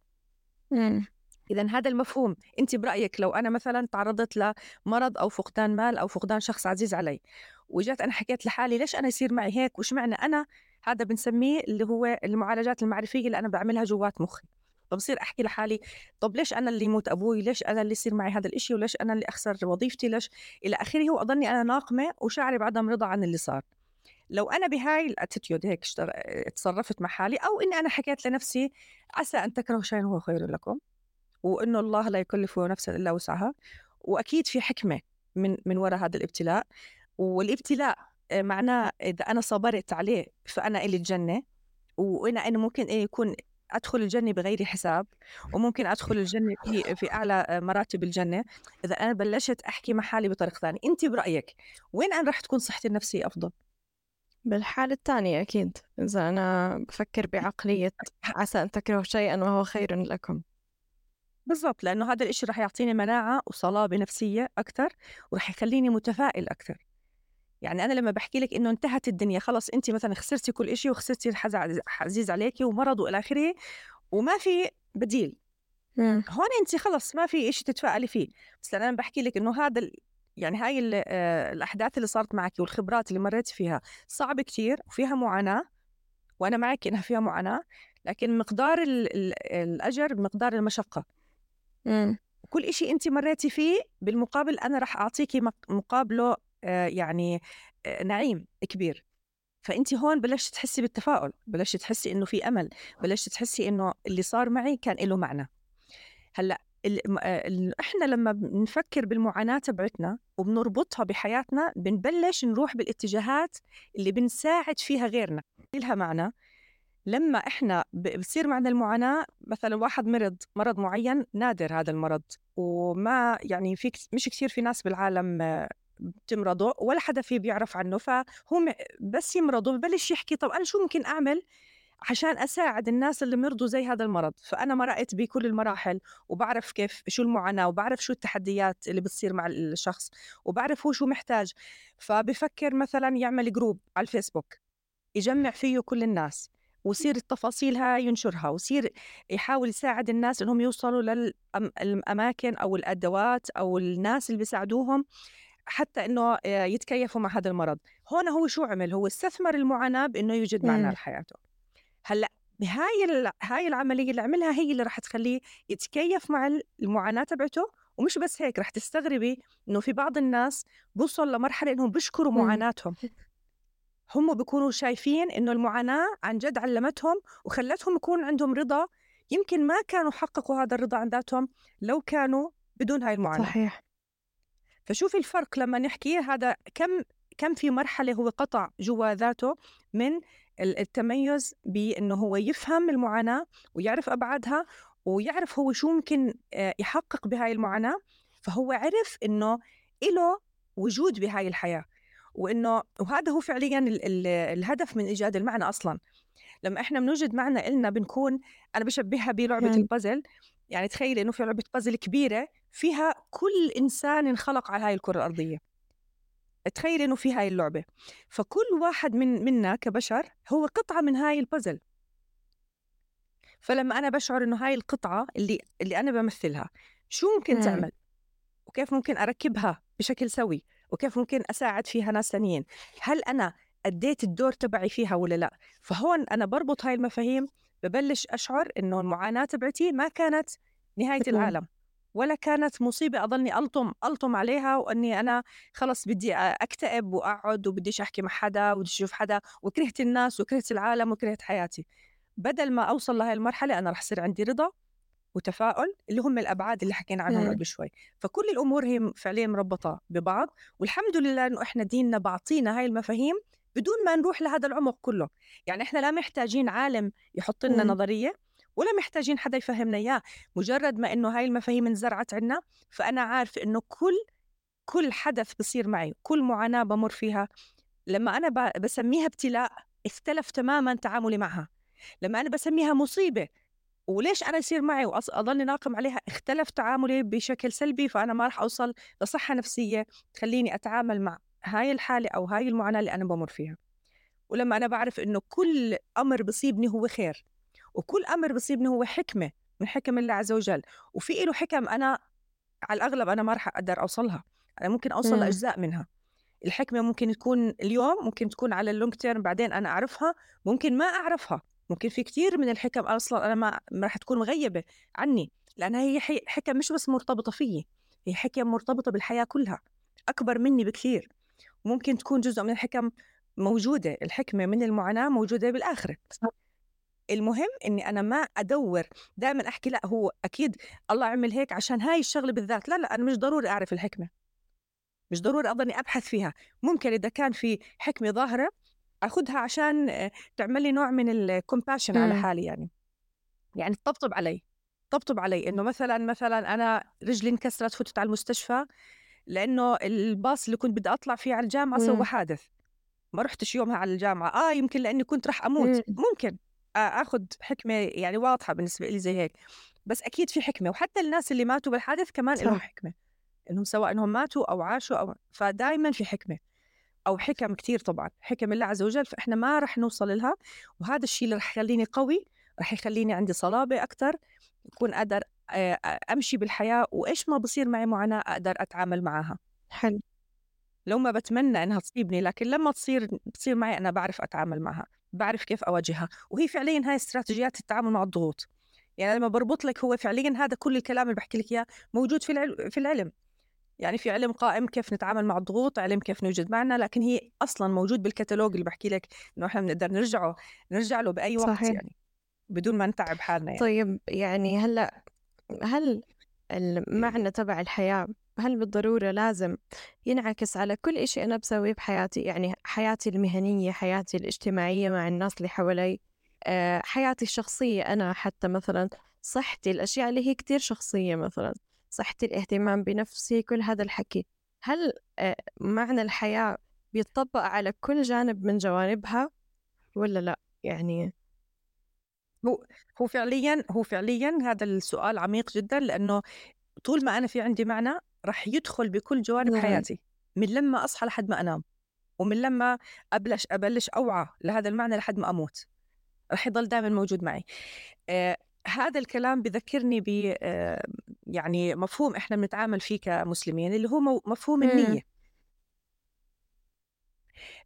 اذا هذا المفهوم. أنت برأيك لو أنا مثلا تعرضت لمرض أو فقدان مال أو فقدان شخص عزيز علي وجات أنا حكيت لحالي ليش أنا يصير معي هيك؟ وش معنى أنا؟ هذا بنسميه اللي هو المعالجات المعرفية اللي أنا بعملها جوات مخي. فبصير أحكي لحالي طب ليش أنا اللي يموت أبوي؟ ليش أنا اللي يصير معي هذا الإشي؟ وليش أنا اللي أخسر وظيفتي؟ ليش؟ إلى آخره واضلني أنا ناقمة وشعري بعدم رضا عن اللي صار. لو أنا بهاي الاتيتيود هيك تصرفت مع حالي أو إني أنا حكيت لنفسي عسى أن تكرهوا شيئا هو خير لكم وإنه الله لا يكلف نفسا إلا وسعها. وأكيد في حكمة من من وراء هذا الابتلاء والابتلاء معناه إذا أنا صبرت عليه فأنا إلي الجنة وأنا أنا ممكن يكون أدخل الجنة بغير حساب وممكن أدخل الجنة في في أعلى مراتب الجنة. إذا أنا بلشت أحكي مع حالي بطريقة ثانية انت برأيك وين أنا رح تكون صحتي النفسية أفضل؟ بالحالة الثانية أكيد. إذا أنا بفكر بعقلية عسى أن تكرهوا شيئا وهو خير لكم. بالضبط لأنه هذا الإشي رح يعطيني مناعة وصلابة نفسية أكثر ورح يخليني متفائل أكثر. يعني أنا لما بحكي لك إنه انتهت الدنيا خلص أنت مثلا خسرتي كل إشي وخسرتي الحزن عزيز عليكي ومرض وإلى آخره وما في بديل مم. هون أنت خلص ما في إشي تتفائلي فيه بس أنا بحكي لك إنه هذا. يعني هاي آه، الأحداث اللي صارت معك والخبرات اللي مريت فيها صعبة كتير وفيها معاناة وأنا معك إنها فيها معاناة لكن مقدار ال... ال... الأجر بمقدار المشقة مم. كل إشي أنت مريتي فيه بالمقابل أنا رح أعطيكي مقابله يعني آه، نعيم كبير. فانت هون بلشت تحسي بالتفاؤل بلشت تحسي إنه في أمل بلشت تحسي إنه اللي صار معي كان له معنى. هلأ آه، إحنا لما بنفكر بالمعاناة تبعتنا وبنربطها بحياتنا بنبلش نروح بالاتجاهات اللي بنساعد فيها غيرنا لها معنى. لما إحنا بصير معنا المعاناة مثلا واحد مرض مرض معين نادر هذا المرض. وما يعني في مش كثير في ناس بالعالم بتمرضوا ولا حدا فيه بيعرف عنه فهو بس يمرضوا ببلش يحكي طب أنا شو ممكن أعمل عشان أساعد الناس اللي مرضوا زي هذا المرض؟ فأنا مرقت بكل المراحل وبعرف كيف شو المعاناة وبعرف شو التحديات اللي بتصير مع الشخص وبعرف هو شو محتاج. فبفكر مثلا يعمل جروب على الفيسبوك يجمع فيه كل الناس ويصير التفاصيل هاي ينشرها ويصير يحاول يساعد الناس إنهم يوصلوا للاماكن أو الأدوات أو الناس اللي بيساعدوهم. حتى إنه آه، يتكيفوا مع هذا المرض. هون هو شو عمل؟ هو استثمر المعاناة بإنه يوجد معنى لحياته. هلأ هاي هاي العملية اللي عملها هي اللي راح تخليه يتكيف مع المعاناة تبعته. ومش بس هيك رح تستغربي إنه في بعض الناس بوصل لمرحلة إنهم بيشكروا معاناتهم. هم بيكونوا شايفين إنه المعاناة عن جد علمتهم وخلتهم يكون عندهم رضا. يمكن ما كانوا حققوا هذا الرضا عن ذاتهم لو كانوا بدون هاي المعاناة. صحيح. فشوفي الفرق لما نحكي هذا كم كم في مرحلة هو قطع جوا ذاته من التميز بأنه هو يفهم المعاناة ويعرف أبعادها ويعرف هو شو ممكن آه، يحقق بهاي المعاناة فهو عرف أنه إله وجود بهاي الحياة وإنه وهذا هو فعليا ال ال الهدف من إيجاد المعنى أصلا لما إحنا بنوجد معنى إلنا بنكون أنا بشبهها بلعبة. البازل يعني تخيلي إنه في لعبة بازل كبيرة فيها كل إنسان انخلق على هاي الكرة الأرضية. تخيلي إنه في هاي اللعبة. فكل واحد من منا كبشر هو قطعة من هاي البازل فلما أنا بشعر إنه هاي القطعة اللي اللي أنا بمثلها شو ممكن مم. تعمل؟ وكيف ممكن أركبها بشكل سوي؟ وكيف ممكن أساعد فيها ناس ثانيين؟ هل أنا أديت الدور تبعي فيها ولا لا؟ فهون أنا بربط هاي المفاهيم ببلش أشعر إنه المعاناة تبعتي ما كانت نهاية. العالم. ولا كانت مصيبة أضلني ألطم ألطم عليها وأني أنا خلص بدي أكتئب وأقعد وبديش أحكي مع حدا وبدي أشوف حدا وكرهت الناس وكرهت العالم وكرهت حياتي بدل ما أوصل لهي المرحلة أنا رح يصير عندي رضا وتفاؤل اللي هم الأبعاد اللي حكينا عنهم. قبل شوي فكل الأمور هي فعليا مربطة ببعض والحمد لله إنه إحنا ديننا بعطينا هاي المفاهيم بدون ما نروح لهذا العمق كله يعني إحنا لا محتاجين عالم يحط لنا. نظرية ولا محتاجين حدا يفهمنا إياه. مجرد ما إنه هاي المفاهيم انزرعت عنا فأنا عارفه إنه كل كل حدث بصير معي كل معاناة بمر فيها. لما أنا بسميها ابتلاء اختلف تماما تعاملي معها. لما أنا بسميها مصيبة وليش أنا يصير معي واضلني ناقم عليها؟ اختلف تعاملي بشكل سلبي فأنا ما راح أوصل لصحة نفسية تخليني أتعامل مع هاي الحالة أو هاي المعاناة اللي أنا بمر فيها. ولما أنا بعرف إنه كل أمر بصيبني هو خير. وكل أمر بصيبني هو حكمة من حكم الله عز وجل. وفي له حكم أنا على الأغلب أنا ما راح أقدر أوصلها. أنا ممكن أوصل مم. لأجزاء منها. الحكمة ممكن تكون اليوم ممكن تكون على اللونج تيرم بعدين أنا أعرفها ممكن ما أعرفها. ممكن في كتير من الحكم أصلا أنا ما ما راح تكون مغيبة عني لانها هي حكم مش بس مرتبطة فيي هي حكم مرتبطة بالحياة كلها أكبر مني بكثير وممكن تكون جزء من الحكم موجودة الحكمة من المعاناة موجودة بالآخرة. المهم إني أنا ما أدور دائما أحكي لأ هو أكيد الله عمل هيك عشان هاي الشغلة بالذات. لا لا أنا مش ضروري أعرف الحكمة. مش ضروري أضلني أبحث فيها. ممكن إذا كان في حكمة ظاهرة أخذها عشان آه، تعمل لي نوع من ال compassion على مم. حالي يعني. يعني تطبطب علي طبطب علي إنه مثلا مثلا أنا رجلي انكسرت فتت على المستشفى لأنه الباص اللي كنت بدي أطلع فيه على الجامعة. سوى حادث. ما رحتش يومها على الجامعة. آه يمكن لأني كنت راح أموت. مم. ممكن. آخذ حكمة يعني واضحة بالنسبة لي زي هيك. بس أكيد في حكمة وحتى الناس اللي ماتوا بالحادث كمان لهم حكمة. إنهم سواء إنهم ماتوا أو عاشوا أو فدائما في حكمة أو حكم كثير طبعا. حكم الله عز وجل فإحنا ما رح نوصل لها وهذا الشيء اللي رح يخليني قوي رح يخليني عندي صلابة أكثر اكون أقدر آه، أمشي بالحياة وإيش ما بصير معي معاناة أقدر أتعامل معها حلو. لو ما بتمنى إنها تصيبني لكن لما تصير بتصير معي أنا بعرف أتعامل معها. بعرف كيف أواجهها. وهي فعليا هاي استراتيجيات التعامل مع الضغوط. يعني لما بربط لك هو فعليا هذا كل الكلام اللي بحكي لك إياه موجود في العلم في العلم. يعني في علم قائم كيف نتعامل مع الضغوط علم كيف نوجد معنى لكن هي أصلا موجود بالكتالوج اللي بحكي لك إنه إحنا بنقدر نرجعه نرجع له بأي وقت صحيح. يعني بدون ما نتعب حالنا يعني. طيب يعني هلأ هل المعنى تبع الحياة هل بالضرورة لازم ينعكس على كل إشي أنا بسويه بحياتي؟ يعني حياتي المهنية حياتي الاجتماعية مع الناس اللي حوالي آه، حياتي الشخصية أنا حتى مثلا صحتي الأشياء اللي هي كتير شخصية مثلا صحتي الاهتمام بنفسي كل هذا الحكي. هل آه، معنى الحياة بيطبق على كل جانب من جوانبها ولا لا؟ يعني هو هو فعليا هو فعليا هذا السؤال عميق جدا لأنه طول ما أنا في عندي معنى رح يدخل بكل جوانب نعم. حياتي من لما أصحى لحد ما أنام ومن لما أبلش أبلش أوعى لهذا المعنى لحد ما أموت رح يضل دائما موجود معي آه هذا الكلام بذكرني ب آه يعني مفهوم إحنا بنتعامل فيه كمسلمين اللي هو مفهوم مم. النية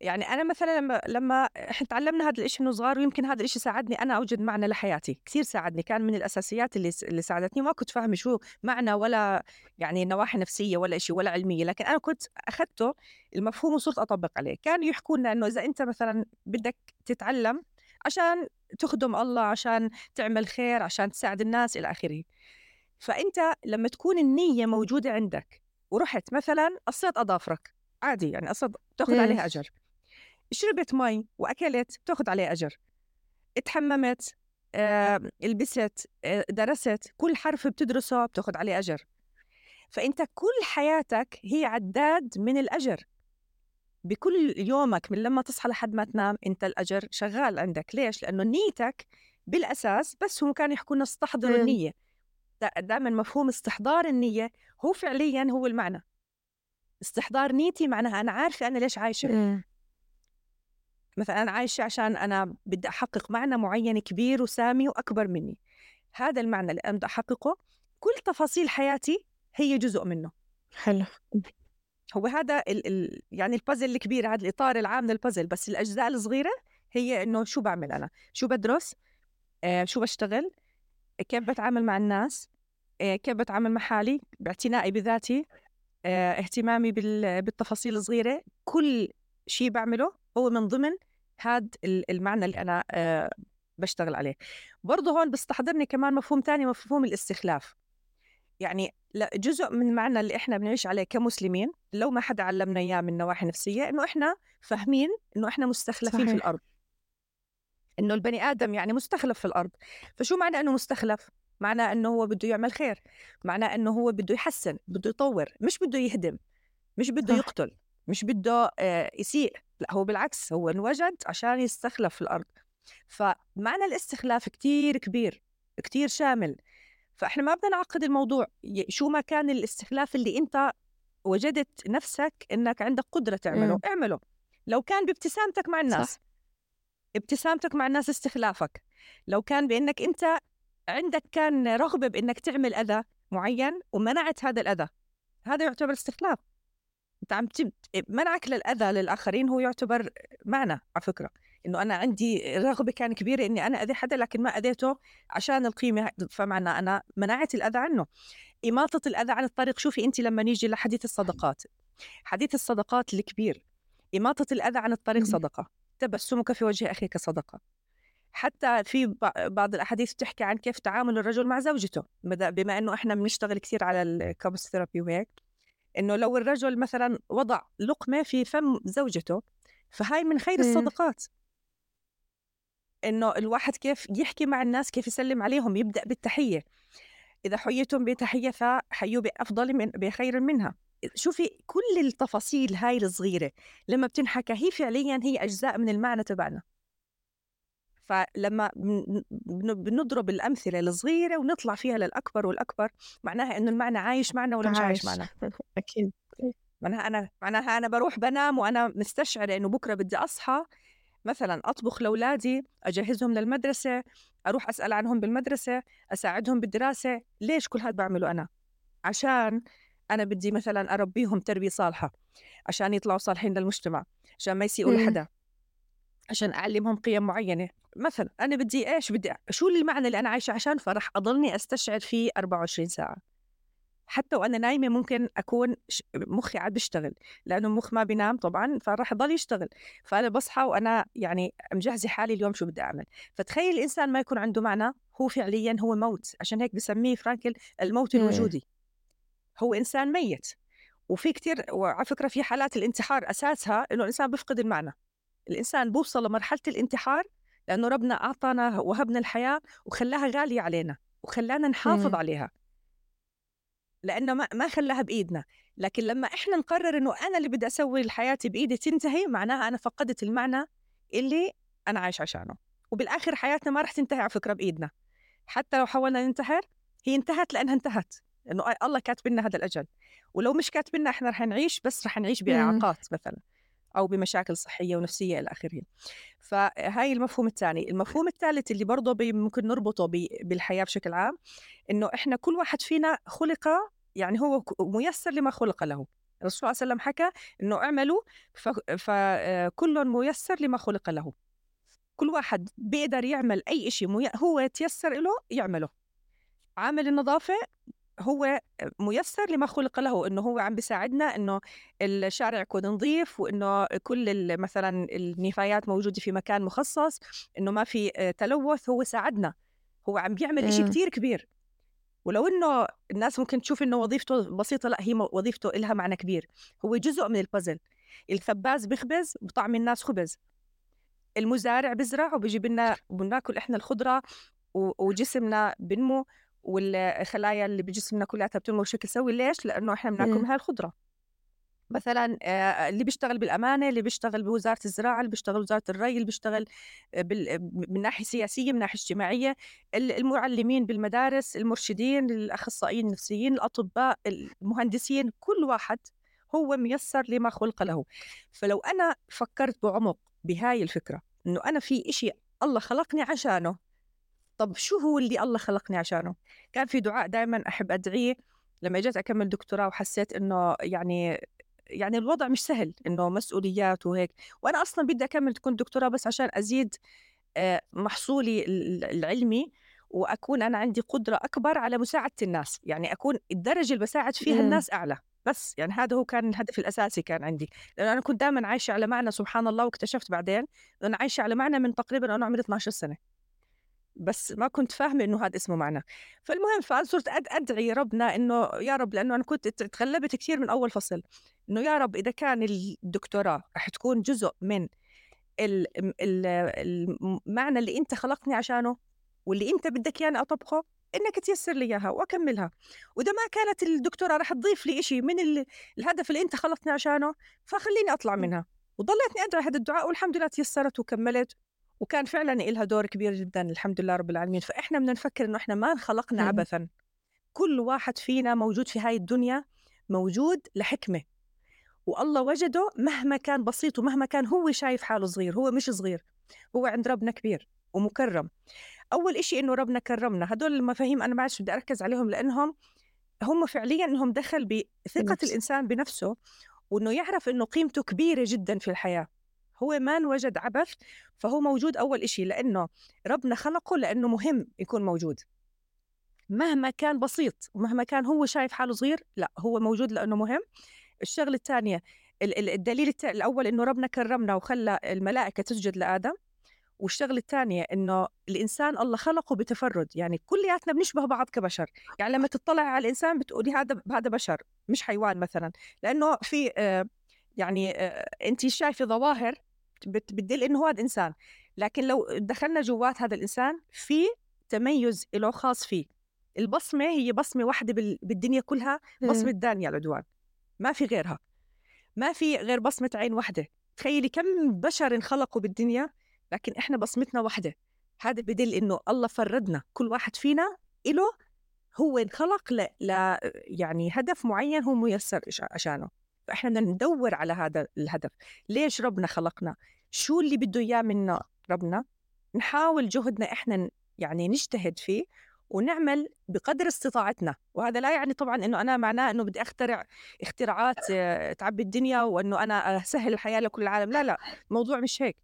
يعني أنا مثلا لما لما إحنا تعلمنا هذا الشيء من صغار ويمكن هذا الشيء ساعدني أنا أوجد معنى لحياتي كثير ساعدني كان من الأساسيات اللي اللي ساعدتني ما كنت فاهمة شو معنى ولا يعني نواحي نفسية ولا شيء ولا علمية لكن أنا كنت أخذته المفهوم وصرت أطبق عليه. كانوا يحكوا لنا إنه إذا أنت مثلا بدك تتعلم عشان تخدم الله عشان تعمل خير عشان تساعد الناس إلى آخره. فأنت لما تكون النية موجودة عندك ورحت مثلا قصيت أظافرك عادي يعني قصد بتاخذ عليها أجر. شربت مي وأكلت بتاخذ عليها أجر. اتحممت آه، لبست آه، درست كل حرف بتدرسه بتاخذ عليه أجر. فأنت كل حياتك هي عداد من الأجر. بكل يومك من لما تصحى لحد ما تنام أنت الأجر شغال عندك. ليش؟ لأنه نيتك بالأساس بس هم كانوا يحكوا لنا استحضروا النية. دائما مفهوم استحضار النية هو فعليا هو المعنى. استحضار نيتي معناها أنا عارفة أنا ليش عايشة. مثلا أنا عايشة عشان أنا بدي أحقق معنى معين كبير وسامي وأكبر مني. هذا المعنى اللي أنا بدي أحققه كل تفاصيل حياتي هي جزء منه. حلو. هو هذا ال ال يعني البازل الكبير هذا الإطار العام للبازل بس الأجزاء الصغيرة هي إنه شو بعمل أنا؟ شو بدرس؟ آه شو بشتغل؟ كيف بتعامل مع الناس؟ آه كيف بتعامل مع حالي؟ باعتنائي بذاتي؟ اهتمامي بالتفاصيل الصغيرة. كل شيء بعمله هو من ضمن هذا المعنى اللي أنا آه بشتغل عليه. برضه هون بيستحضرني كمان مفهوم ثاني مفهوم الاستخلاف. يعني جزء من المعنى اللي إحنا بنعيش عليه كمسلمين لو ما حدا علمنا إياه من نواحي نفسية إنه إحنا فاهمين إنه إحنا مستخلفين صحيح. في الأرض. إنه البني آدم يعني مستخلف في الأرض. فشو معنى إنه مستخلف؟ معنى إنه هو بده يعمل خير معنى إنه هو بده يحسن بده يطور مش بده يهدم مش بده يقتل مش بده آه، يسيء لا هو بالعكس هو انوجد عشان يستخلف في الأرض. فمعنى الاستخلاف كتير كبير كتير شامل. فإحنا ما بدنا نعقد الموضوع شو ما كان الاستخلاف اللي أنت وجدت نفسك إنك عندك قدرة تعمله م. اعمله. لو كان بابتسامتك مع الناس صح. ابتسامتك مع الناس استخلافك. لو كان بإنك أنت عندك كان رغبة بإنك تعمل أذى معين ومنعت هذا الأذى. هذا يعتبر استخلاف. أنت عم منعك للأذى للآخرين هو يعتبر معنى على فكرة. إنه أنا عندي رغبة كان كبيرة إني أنا أذي حدا لكن ما أذيته عشان القيمة. فمعنى أنا منعت الأذى عنه. إماطة الأذى عن الطريق. شوفي انت لما نيجي لحديث الصدقات. حديث الصدقات الكبير. إماطة الأذى عن الطريق صدقة. تبسمك في وجه أخيك صدقة. حتى في بعض الأحاديث بتحكي عن كيف تعامل الرجل مع زوجته بما إنه إحنا بنشتغل كثير على الكابس ثيرابي وهيك إنه لو الرجل مثلا وضع لقمة في فم زوجته فهاي من خير الصدقات. إنه الواحد كيف يحكي مع الناس كيف يسلم عليهم يبدأ بالتحية. إذا حييتم بتحية فحيوا بأفضل من بخير منها. شوفي كل التفاصيل هاي الصغيرة لما بتنحكى هي فعليا هي أجزاء من المعنى تبعنا. فلما بنضرب الأمثلة الصغيرة ونطلع فيها للأكبر والأكبر معناها إنه المعنى عايش معنا ولا مش عايش معنا. أكيد. معناها أنا معناها أنا بروح بنام وأنا مستشعرة إنه بكرة بدي أصحى مثلا أطبخ لأولادي أجهزهم للمدرسة أروح أسأل عنهم بالمدرسة أساعدهم بالدراسة ليش كل هذا بعمله أنا؟ عشان أنا بدي مثلا أربيهم تربية صالحة عشان يطلعوا صالحين للمجتمع عشان ما يسيئوا لحدا. عشان أعلمهم قيم معينة. مثلا أنا بدي إيش؟ بدي شو المعنى اللي أنا عايشة عشان فرح أضلني أستشعر فيه 24 ساعة؟ حتى وأنا نايمة ممكن أكون مخي عاد بيشتغل لأنه المخ ما بينام طبعا فراح يضل يشتغل. فأنا بصحى وأنا يعني مجهزة حالي اليوم شو بدي أعمل. فتخيل الانسان ما يكون عنده معنى هو فعليا هو موت. عشان هيك بسميه فرانكل الموت الوجودي. هو إنسان ميت. وفي كتير وعلى فكرة في حالات الانتحار أساسها إنه الإنسان بيفقد المعنى. الإنسان بوصل لمرحلة الانتحار لأنه ربنا أعطانا وهبنا الحياة وخلاها غالية علينا وخلانا نحافظ عليها. لأنه ما ما خلاها بإيدنا. لكن لما إحنا نقرر إنه أنا اللي بدي أسوي حياتي بإيدي تنتهي معناها أنا فقدت المعنى اللي أنا عايش عشانه. وبالآخر حياتنا ما رح تنتهي على فكرة بإيدنا. حتى لو حاولنا ننتحر هي انتهت لأنها انتهت. إنه الله كاتب لنا هذا الأجل. ولو مش كاتب لنا إحنا رح نعيش بس رح نعيش باعاقات مثلا. أو بمشاكل صحية ونفسية إلى آخره. فهاي المفهوم الثاني. المفهوم الثالث اللي برضه ممكن نربطه بالحياة بشكل عام إنه إحنا كل واحد فينا خلق يعني هو ميسر لما خلق له. الرسول صلى الله عليه وسلم حكى إنه اعملوا فكل آه، ميسر لما خلق له. كل واحد بيقدر يعمل أي شيء هو تيسر له يعمله. عامل النظافة هو ميسر لما خلق له إنه هو عم بيساعدنا إنه الشارع يكون نظيف وإنه كل مثلا النفايات موجودة في مكان مخصص إنه ما في تلوث هو ساعدنا. هو عم بيعمل إشي كتير كبير. ولو إنه الناس ممكن تشوف إنه وظيفته بسيطة لأ هي وظيفته لها معنى كبير. هو جزء من البازل الخباز بيخبز بطعم الناس خبز. المزارع بزرع وبيجيب لنا وبناكل إحنا الخضرة وجسمنا بنمو. والخلايا اللي بجسمنا كلها بتنمو بشكل سوي ليش؟ لأنه إحنا بناكل من هاي الخضرة. مثلا اللي بيشتغل بالأمانة اللي بيشتغل بوزارة الزراعة اللي بيشتغل بوزاره الري اللي بيشتغل من ناحية سياسية من ناحية اجتماعية المعلمين بالمدارس المرشدين الأخصائيين النفسيين الأطباء المهندسين كل واحد هو ميسر لما خلق له. فلو أنا فكرت بعمق بهاي الفكرة إنه أنا في إشي الله خلقني عشانه طب شو هو اللي الله خلقني عشانه؟ كان في دعاء دائما أحب أدعيه لما اجيت أكمل دكتوراه وحسيت إنه يعني يعني الوضع مش سهل إنه مسؤوليات وهيك. وأنا أصلا بدي أكمل تكون دكتوراه بس عشان أزيد آه، محصولي العلمي وأكون أنا عندي قدرة أكبر على مساعدة الناس. يعني أكون الدرجة اللي بساعد فيها الناس أعلى. بس يعني هذا هو كان الهدف الأساسي كان عندي. لأنه أنا كنت دائما عايشة على معنى سبحان الله واكتشفت بعدين أنا عايشة على معنى من تقريبا أنا عمري 12 سنة. بس ما كنت فاهمة إنه هذا اسمه معنى. فالمهم فصرت أدعي ربنا إنه يا رب لأنه أنا كنت تغلبت كثير من أول فصل إنه يا رب إذا كان الدكتوراه رح تكون جزء من المعنى اللي أنت خلقتني عشانه واللي أنت بدك إياني أطبقه إنك تيسر لي إياها وأكملها. وإذا ما كانت الدكتوره رح تضيف لي شيء من الهدف اللي أنت خلقتني عشانه فخليني أطلع منها. وضليتني أدعي هذا الدعاء والحمد لله تيسرت وكملت. وكان فعلا لها دور كبير جدا الحمد لله رب العالمين. فإحنا بدنا نفكر إنه إحنا ما انخلقنا عبثا. كل واحد فينا موجود في هاي الدنيا موجود لحكمة. والله وجده مهما كان بسيط ومهما كان هو شايف حاله صغير هو مش صغير هو عند ربنا كبير ومكرم. أول إشي إنه ربنا كرمنا. هدول المفاهيم أنا ما عادش بدي أركز عليهم لأنهم هم فعليا انهم دخل بثقة الإنسان بنفسه وإنه يعرف إنه قيمته كبيرة جدا في الحياة. هو ما انوجد عبث فهو موجود أول إشي لأنه ربنا خلقه لأنه مهم يكون موجود. مهما كان بسيط ومهما كان هو شايف حاله صغير لا هو موجود لأنه مهم. الشغلة الثانية الدليل الأول إنه ربنا كرمنا وخلى الملائكة تسجد لآدم والشغلة الثانية إنه الإنسان الله خلقه بتفرد يعني كلياتنا بنشبه بعض كبشر. يعني لما تطلع على الإنسان بتقولي هذا هذا بشر مش حيوان مثلا لأنه في آه، يعني آه، أنت شايفة ظواهر بتدل إنه هذا إنسان لكن لو دخلنا جوات هذا الإنسان في تميز له خاص فيه. البصمة هي بصمة واحدة بالدنيا كلها بصمة دانيال عدوان ما في غيرها. ما في غير بصمة عين واحدة تخيلي كم بشر انخلقوا بالدنيا لكن إحنا بصمتنا واحدة هذا بدل إنه الله فردنا كل واحد فينا له هو انخلق ل... ل... يعني هدف معين هو ميسر عشانه. فاحنا بدنا ندور على هذا الهدف. ليش ربنا خلقنا؟ شو اللي بده إياه منا ربنا؟ نحاول جهدنا إحنا يعني نجتهد فيه ونعمل بقدر استطاعتنا. وهذا لا يعني طبعا إنه أنا معناه إنه بدي أخترع اختراعات آه، تعبي الدنيا وإنه أنا أسهل الحياة لكل العالم. لا لا الموضوع مش هيك.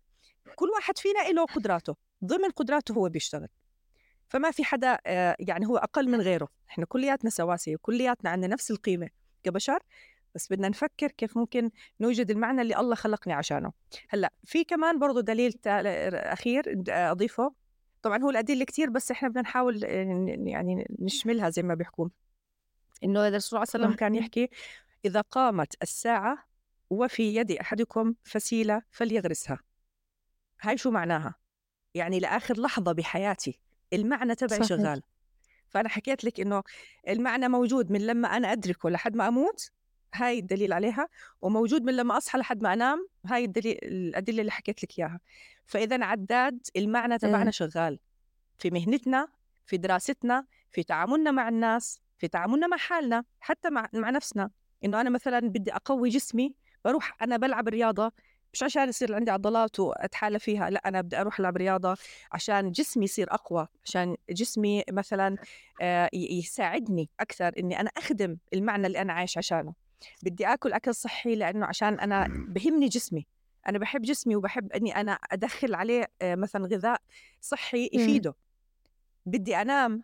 كل واحد فينا له قدراته. ضمن قدراته هو بيشتغل. فما في حدا آه، يعني هو أقل من غيره. إحنا كلياتنا سواسية كلياتنا عندنا نفس القيمة. كبشر بس بدنا نفكر كيف ممكن نوجد المعنى اللي الله خلقني عشانه. هلأ في كمان برضه دليل أخير أضيفه. طبعا هو الأدلة كثير بس إحنا بدنا نحاول يعني نشملها زي ما بيحكوا. إنه الرسول صلى الله عليه وسلم كان يحكي إذا قامت الساعة وفي يد أحدكم فسيلة فليغرسها. هاي شو معناها؟ يعني لآخر لحظة بحياتي المعنى تبعي شغال. فأنا حكيت لك إنه المعنى موجود من لما أنا أدركه لحد ما أموت هاي الدليل عليها وموجود من لما أصحى لحد ما أنام هاي الدليل الأدلة اللي حكيت لك إياها. فإذا عداد المعنى تبعنا شغال. في مهنتنا في دراستنا في تعاملنا مع الناس في تعاملنا مع حالنا حتى مع مع نفسنا. إنه أنا مثلا بدي أقوي جسمي بروح أنا بلعب رياضة مش عشان يصير عندي عضلات واتحالى فيها لأ أنا بدي أروح ألعب رياضة عشان جسمي يصير أقوى عشان جسمي مثلا آه، يساعدني أكثر إني أنا أخدم المعنى اللي أنا عايش عشانه. بدي آكل أكل صحي لأنه عشان أنا بهمني جسمي. أنا بحب جسمي وبحب إني أنا أدخل عليه آه، مثلا غذاء صحي يفيده. بدي أنام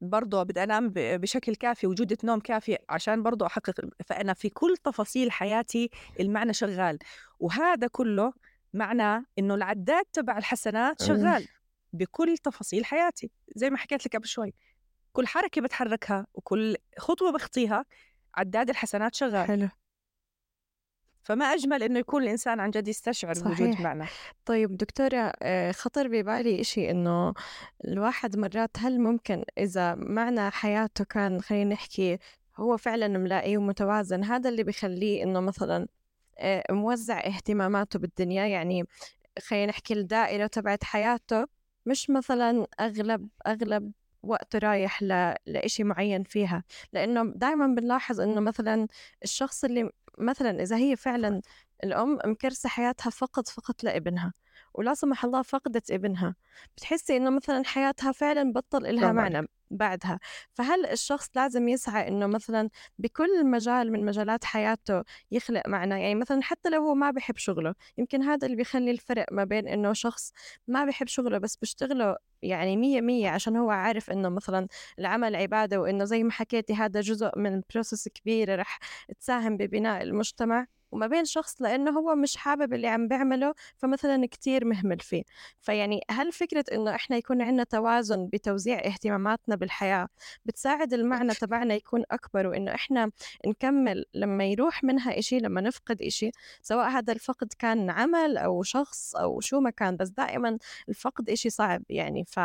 برضه بدي أنام بشكل كافي وجودة نوم كافي عشان برضه أحقق فأنا في كل تفاصيل حياتي المعنى شغال. وهذا كله معناه إنه العداد تبع الحسنات شغال بكل تفاصيل حياتي. زي ما حكيت لك قبل شوي كل حركة بتحركها وكل خطوة بخطيها عداد الحسنات شغال. حلو. فما أجمل إنه يكون الإنسان عن جد يستشعر صحيح. معنى. طيب دكتورة آه، خطر ببالي إشي إنه الواحد مرات هل ممكن إذا معنى حياته كان خلينا نحكي هو فعلا ملاقي ومتوازن هذا اللي بخليه إنه مثلا آه، موزع اهتماماته بالدنيا؟ يعني خلينا نحكي الدائرة تبعت حياته مش مثلا أغلب أغلب وقته رايح ل... لإشي معين فيها. لأنه دائما بنلاحظ إنه مثلا الشخص اللي مثلا إذا هي فعلا الأم مكرسة حياتها فقط فقط لإبنها. ولا سمح الله فقدت ابنها. بتحسي إنه مثلا حياتها فعلا بطل إلها. معنى بعدها. فهل الشخص لازم يسعى إنه مثلا بكل مجال من مجالات حياته يخلق معنى؟ يعني مثلا حتى لو هو ما بحب شغله يمكن هذا اللي بيخلي الفرق ما بين إنه شخص ما بحب شغله بس بيشتغله يعني مية مية عشان هو عارف إنه مثلا العمل عبادة وإنه زي ما حكيتي هذا جزء من بروسس كبيرة رح تساهم ببناء المجتمع؟ وما بين شخص لأنه هو مش حابب اللي عم بيعمله فمثلا كتير مهمل فيه. فيعني هل فكرة إنه إحنا يكون عندنا توازن بتوزيع اهتماماتنا بالحياة بتساعد المعنى تبعنا يكون أكبر وإنه إحنا نكمل لما يروح منها إشي لما نفقد إشي سواء هذا الفقد كان عمل أو شخص أو شو ما كان بس دائما الفقد إشي صعب يعني. ف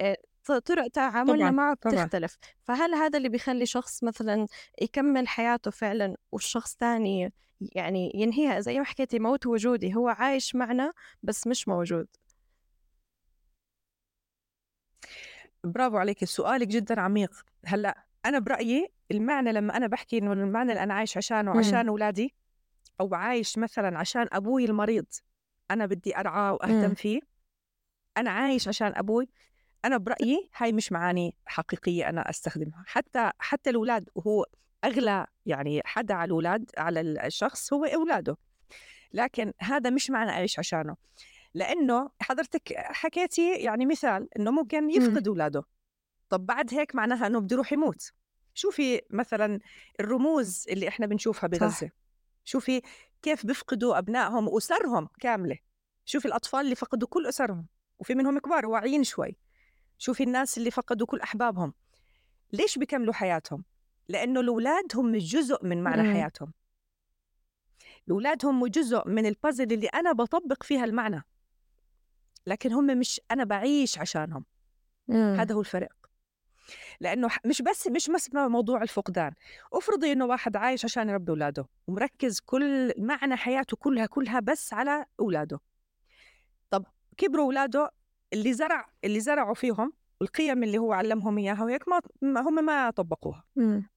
آه، طرق تعاملنا طبعاً، معه طبعاً. بتختلف فهل هذا اللي بيخلي شخص مثلا يكمل حياته فعلا والشخص تاني يعني ينهيها زي ما حكيتي موت وجودي هو عايش معنا بس مش موجود برافو عليك سؤالك جدا عميق هلأ أنا برأيي المعنى لما أنا بحكي إنه المعنى اللي أنا عايش عشانه. عشان أولادي أو عايش مثلا عشان أبوي المريض أنا بدي أرعاه وأهتم مم. فيه أنا عايش عشان أبوي أنا برأيي هاي مش معاني حقيقية أنا أستخدمها. حتى حتى الأولاد وهو أغلى يعني حدا على الأولاد على الشخص هو أولاده. لكن هذا مش معنى أعيش عشانه. لأنه حضرتك حكيتي يعني مثال إنه ممكن يفقد أولاده. طب بعد هيك معناها إنه بده يروح يموت. شوفي مثلا الرموز اللي إحنا بنشوفها بغزة. شوفي كيف بيفقدوا أبنائهم وأسرهم كاملة. شوفي الأطفال اللي فقدوا كل أسرهم وفي منهم كبار واعيين شوي. شوفي الناس اللي فقدوا كل أحبابهم. ليش بيكملوا حياتهم؟ لأنه الأولاد هم جزء من معنى مم. حياتهم. الأولاد هم جزء من البازل اللي أنا بطبق فيها المعنى. لكن هم مش أنا بعيش عشانهم. مم. هذا هو الفرق. لأنه ح- مش بس مش بس موضوع الفقدان. افرضي إنه واحد عايش عشان يربي أولاده ومركز كل معنى حياته كلها كلها بس على أولاده. طب كبروا أولاده اللي زرع اللي زرعوا فيهم القيم اللي هو علمهم إياها وهيك ما هم ما طبقوها مم.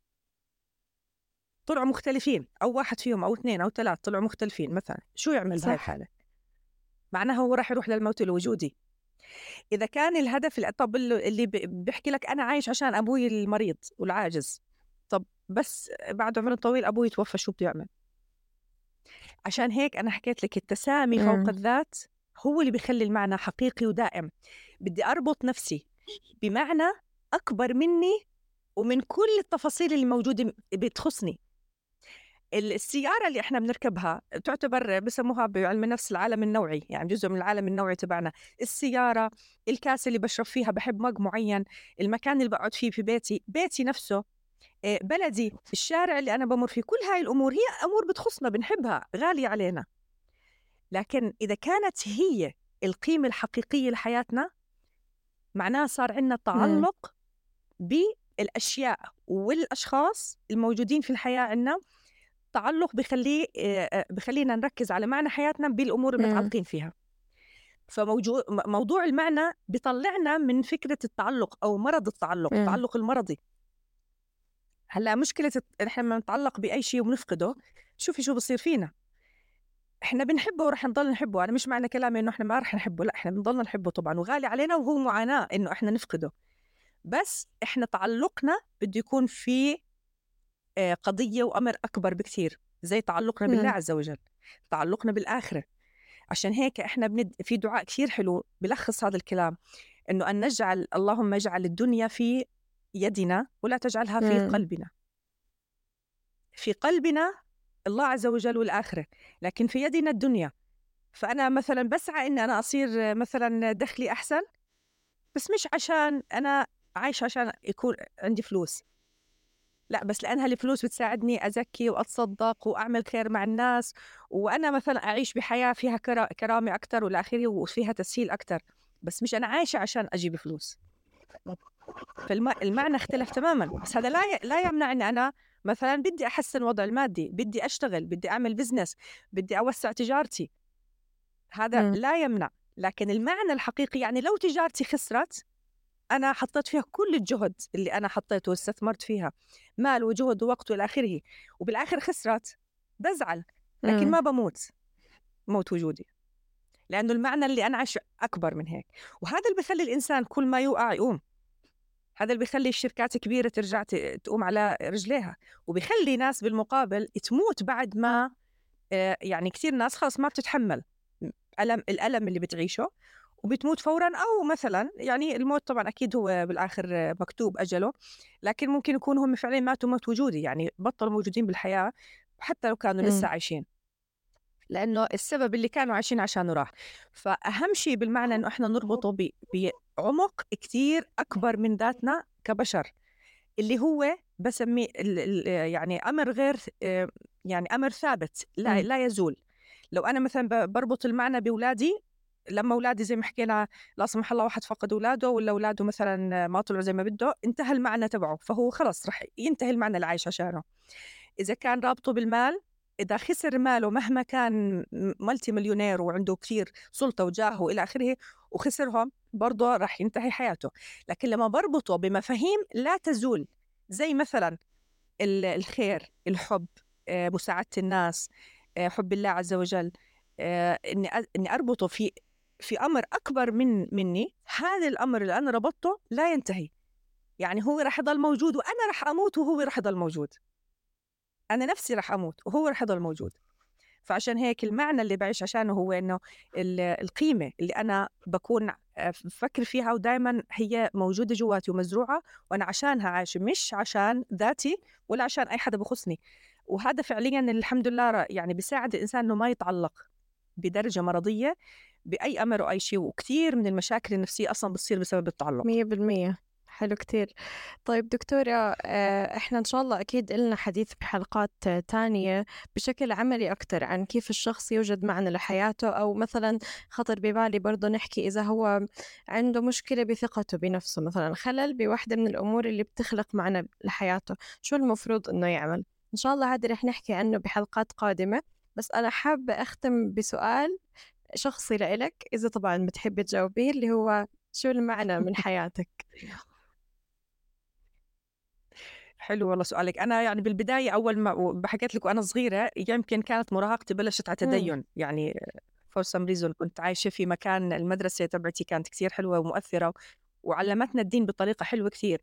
طلعوا مختلفين أو واحد فيهم أو اثنين أو ثلاث طلعوا مختلفين مثلا شو يعمل بهاي. الحالة معناها هو راح يروح للموت الوجودي إذا كان الهدف ال- طب اللي بيحكي لك أنا عايش عشان أبوي المريض والعاجز طب بس بعد عمر طويل أبوي توفى شو بده يعمل عشان هيك أنا حكيت لك التسامي. فوق الذات هو اللي بيخلي المعنى حقيقي ودائم. بدي أربط نفسي بمعنى أكبر مني ومن كل التفاصيل اللي موجودة بتخصني. السيارة اللي إحنا بنركبها تعتبر بسموها بعلم النفس العالم النوعي يعني جزء من العالم النوعي تبعنا. السيارة الكاسة اللي بشرب فيها بحب مج معين المكان اللي بقعد فيه في بيتي بيتي نفسه إيه، بلدي الشارع اللي أنا بمر فيه كل هاي الأمور هي أمور بتخصنا بنحبها غالية علينا. لكن إذا كانت هي القيمة الحقيقية لحياتنا معناها صار عندنا تعلق بالأشياء والأشخاص الموجودين في الحياة عندنا تعلق بخليه آه، آه، بخلينا نركز على معنى حياتنا بالأمور مم. المتعلقين فيها فموضوع موضوع المعنى بيطلعنا من فكرة التعلق أو مرض التعلق مم. التعلق المرضي هلأ مشكلة الت- إحنا لما نتعلق بأي شيء وبنفقده شوفي شو بصير فينا إحنا بنحبه ورح نضل نحبه أنا مش معنى كلامي إنه إحنا ما رح نحبه لأ إحنا بنضلنا نحبه طبعا وغالي علينا وهو معاناة إنه إحنا نفقده بس إحنا تعلقنا بده يكون في آه، قضية وأمر أكبر بكثير زي تعلقنا بالله. عز وجل تعلقنا بالآخرة عشان هيك إحنا بند... في دعاء كثير حلو بلخص هذا الكلام إنه أن نجعل اللهم اجعل الدنيا في يدنا ولا تجعلها في مم. قلبنا في قلبنا الله عز وجل والآخرة لكن في يدنا الدنيا. فأنا مثلا بسعى إن أنا أصير مثلا دخلي أحسن بس مش عشان أنا عايشة عشان يكون عندي فلوس. لا بس لأنها الفلوس بتساعدني أزكي وأتصدق وأعمل خير مع الناس وأنا مثلا أعيش بحياة فيها كرا- كرامة أكتر والى آخره وفيها تسهيل أكتر بس مش أنا عايشة عشان أجيب فلوس فالمعنى اختلف تماما بس هذا لا لا يمنع إن أنا مثلا بدي أحسن وضع المادي بدي أشتغل بدي أعمل بزنس بدي أوسع تجارتي. هذا مم. لا يمنع. لكن المعنى الحقيقي يعني لو تجارتي خسرت أنا حطيت فيها كل الجهد اللي أنا حطيته واستثمرت فيها مال وجهد ووقت وإلى آخره وبالآخر خسرت بزعل. لكن مم. ما بموت موت وجودي. لأنه المعنى اللي أنعش أكبر من هيك. وهذا اللي بخلي الإنسان كل ما يوقع يقوم. هذا اللي بيخلي الشركات كبيرة ترجع تقوم على رجليها وبيخلي ناس بالمقابل تموت بعد ما آه، يعني كثير ناس خلص ما بتتحمل ألم الألم اللي بتعيشه وبتموت فورا أو مثلا يعني الموت طبعا أكيد هو بالآخر آه، مكتوب أجله لكن ممكن يكون هم فعلا ماتوا موت وجودي يعني بطلوا موجودين بالحياة حتى لو كانوا لسه مم. عايشين لأنه السبب اللي كانوا عايشين عشانه راح. فأهم شيء بالمعنى إنه إحنا نربطه ب- بعمق كتير أكبر من ذاتنا كبشر اللي هو بسميه يعني أمر غير يعني أمر ثابت لا مم. لا يزول. لو أنا مثلا بربط المعنى بأولادي لما أولادي زي ما حكينا لا سمح الله واحد فقد أولاده ولا أولاده مثلا ما طلعوا زي ما بده انتهى المعنى تبعه فهو خلص رح ينتهي المعنى اللي عايش عشانه. إذا كان رابطه بالمال إذا خسر ماله مهما كان ملتي مليونير وعنده كثير سلطة وجاه وإلى آخره وخسرهم برضه رح ينتهي حياته. لكن لما بربطه بمفاهيم لا تزول زي مثلا ال- الخير الحب آه، مساعدة الناس آه، حب الله عز وجل آه، إني أ- إني أربطه في في أمر أكبر من مني هذا الأمر اللي أنا ربطته لا ينتهي. يعني هو رح يضل موجود وأنا رح أموت وهو رح يضل موجود. أنا نفسي رح أموت وهو رح يضل موجود. فعشان هيك المعنى اللي بعيش عشانه هو إنه ال- القيمة اللي أنا بكون آه، بفكر فيها ودائما هي موجودة جواتي ومزروعة وأنا عشانها عايشة مش عشان ذاتي ولا عشان أي حدا بخصني. وهذا فعليا الحمد لله يعني بيساعد الإنسان إنه ما يتعلق بدرجة مرضية بأي أمر أو أي شيء. وكثير من المشاكل النفسية أصلا بتصير بسبب التعلق. مية بالمية. حلو كتير. طيب دكتورة آه، إحنا إن شاء الله أكيد إلنا حديث بحلقات تانية بشكل عملي أكتر عن كيف الشخص يوجد معنى لحياته أو مثلا خطر ببالي برضه نحكي إذا هو عنده مشكلة بثقته بنفسه مثلا خلل بواحدة من الأمور اللي بتخلق معنى لحياته. شو المفروض إنه يعمل؟ إن شاء الله هذا رح نحكي عنه بحلقات قادمة بس أنا حابة أختم بسؤال شخصي لإلك إذا طبعا بتحبي تجاوبيه اللي هو شو المعنى من حياتك؟ حلو والله سؤالك. أنا يعني بالبداية أول ما بحكيت لك وأنا صغيرة يمكن كانت مراهقتي بلشت على مم. تدين. يعني for some reason كنت عايشة في مكان المدرسة تبعتي كانت كثير حلوة ومؤثرة وعلمتنا الدين بطريقة حلوة كثير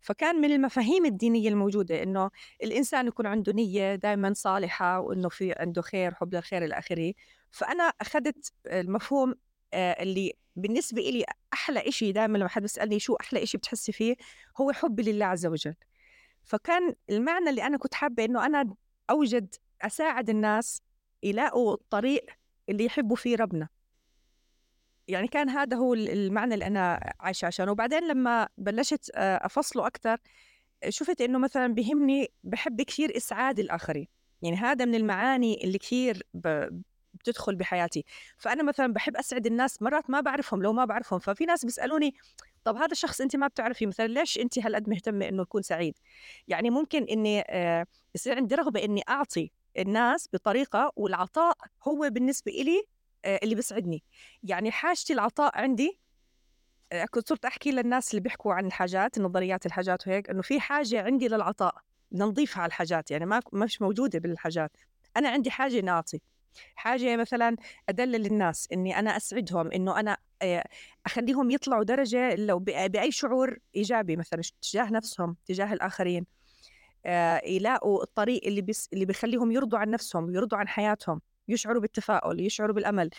فكان من المفاهيم الدينية الموجودة إنه الإنسان يكون عنده نية دائما صالحة وإنه في عنده خير حب للخير إلى آخره. فأنا أخذت المفهوم آه، اللي بالنسبة إلي أحلى إشي دائما لما حد بيسألني شو أحلى إشي بتحسي فيه؟ هو حبي لله عز وجل. فكان المعنى اللي أنا كنت حابة إنه أنا أوجد أساعد الناس يلاقوا الطريق اللي يحبوا فيه ربنا. يعني كان هذا هو ال- المعنى اللي أنا عايشة عشانه. وبعدين لما بلشت آه، أفصله أكثر شفت إنه مثلا بهمني بحب كثير إسعاد الآخرين. يعني هذا من المعاني اللي كثير بتدخل بحياتي. فأنا مثلا بحب أسعد الناس مرات ما بعرفهم لو ما بعرفهم. ففي ناس بيسألوني طب هذا الشخص أنت ما بتعرفي مثلا ليش أنت هالقد مهتمة إنه يكون سعيد؟ يعني ممكن إني آه، يصير عندي رغبة إني أعطي الناس بطريقة والعطاء هو بالنسبة إلي آه، اللي بيسعدني. يعني حاجتي العطاء عندي آه، كنت صرت أحكي للناس اللي بيحكوا عن الحاجات نظريات الحاجات وهيك إنه في حاجة عندي للعطاء بدنا نضيفها على الحاجات يعني ما مش موجودة بالحاجات. أنا عندي حاجة إني حاجة مثلا أدلل الناس إني أنا أسعدهم إنه أنا آه، أخليهم يطلعوا درجة لو ب- بأي شعور إيجابي مثلا تجاه نفسهم تجاه الآخرين. آه، يلاقوا الطريق اللي بيس اللي بيخليهم يرضوا عن نفسهم يرضوا عن حياتهم يشعروا بالتفاؤل يشعروا بالأمل.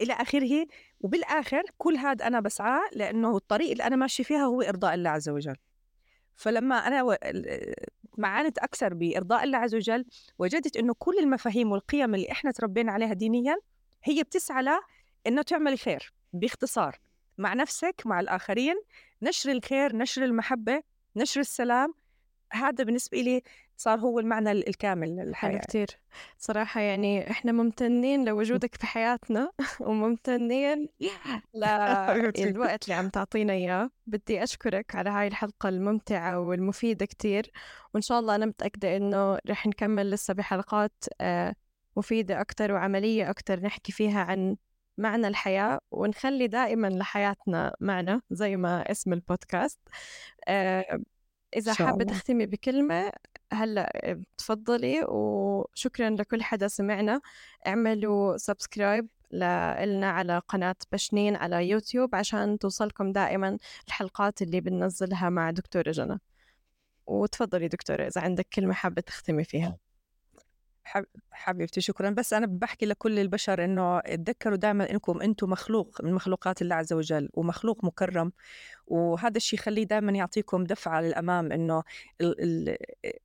إلى آخره وبالآخر كل هذا أنا بسعى لأنه الطريق اللي أنا ماشي فيها هو إرضاء الله عز وجل. فلما أنا معانت أكثر بإرضاء الله عز وجل وجدت إنه كل المفاهيم والقيم اللي إحنا تربينا عليها دينيا هي بتسعى ل إنه تعمل خير باختصار مع نفسك مع الآخرين نشر الخير نشر المحبة نشر السلام هذا بالنسبة لي صار هو المعنى الكامل للحياة. حلو كتير. صراحة يعني إحنا ممتنين لوجودك في حياتنا وممتنين للوقت اللي عم تعطينا إياه. بدي أشكرك على هاي الحلقة الممتعة والمفيدة كتير. وإن شاء الله أنا متأكدة إنه رح نكمل لسه بحلقات آه، مفيدة أكتر وعملية أكتر نحكي فيها عن معنى الحياة ونخلي دائما لحياتنا معنى زي ما اسم البودكاست. آه، إذا حابة تختمي بكلمة هلأ تفضلي وشكرا لكل حدا سمعنا اعملوا سبسكرايب لنا على قناة بشنين على يوتيوب عشان توصلكم دائما الحلقات اللي بننزلها مع دكتورة جنى. وتفضلي دكتورة إذا عندك كلمة حابة تختمي فيها. حبيبتي شكرا. بس أنا بحكي لكل البشر إنه تذكروا دائما إنكم إنتم مخلوق من مخلوقات الله عز وجل ومخلوق مكرم. وهذا الشيء يخليه دائما يعطيكم دفعة للأمام إنه ال ال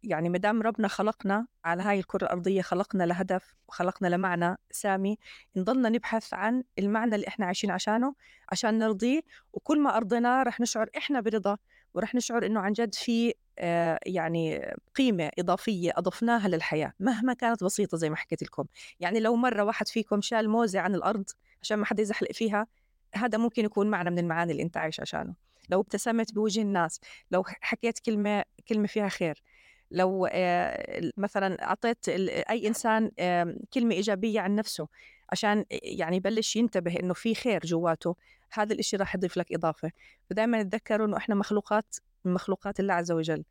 يعني ما دام ربنا خلقنا على هاي الكرة الأرضية خلقنا لهدف وخلقنا لمعنى سامي نضلنا نبحث عن المعنى اللي إحنا عايشين عشانه عشان نرضيه. وكل ما ارضيناه رح نشعر إحنا برضا ورح نشعر إنه عن جد في يعني قيمة إضافية أضفناها للحياة مهما كانت بسيطة زي ما حكيت لكم. يعني لو مرة واحد فيكم شال موزة عن الأرض عشان ما حد يزحلق فيها هذا ممكن يكون معنى من المعاني اللي أنت عايش عشانه. لو ابتسمت بوجه الناس لو حكيت كلمة كلمة فيها خير لو آه، مثلا أعطيت أي إنسان كلمة إيجابية عن نفسه عشان يعني يبلش ينتبه إنه في خير جواته. هذا الإشي راح يضيف لك إضافة. فدائما تذكروا إنه إحنا مخلوقات من مخلوقات الله عز وجل.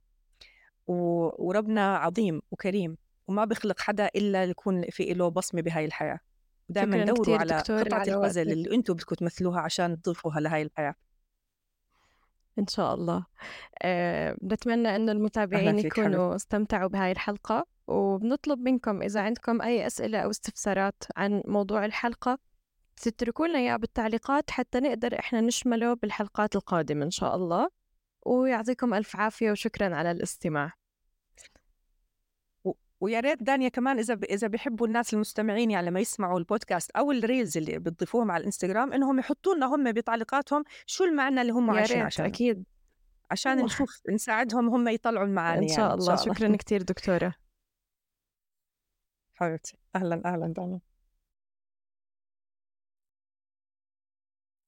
وربنا عظيم وكريم وما بيخلق حدا إلا يكون في له بصمة بهاي الحياة. دائما دوروا على قطعة الغزل اللي أنتم بدكم تمثلوها عشان تضيفوها لهاي الحياة. إن شاء الله. أه بنتمنى أن المتابعين يكونوا. استمتعوا بهاي الحلقة. وبنطلب منكم إذا عندكم أي أسئلة أو استفسارات عن موضوع الحلقة تتركوا لنا إياه بالتعليقات حتى نقدر إحنا نشمله بالحلقات القادمة إن شاء الله. ويعطيكم ألف عافية وشكرا على الاستماع. ويا ريت دانيا كمان إذا ب... إذا بيحبوا الناس المستمعين يعني لما يسمعوا البودكاست أو ال reels اللي بتضيفوهم على الإنستغرام إنهم يحطوا لنا هم بتعليقاتهم شو المعنى اللي هم عايشين عشان أكيد. عشان نشوف نساعدهم هم يطلعوا المعاني إن شاء يعني. الله, إن شاء الله. شكرا كثير دكتورة. حبيبتي أهلا أهلا دانيا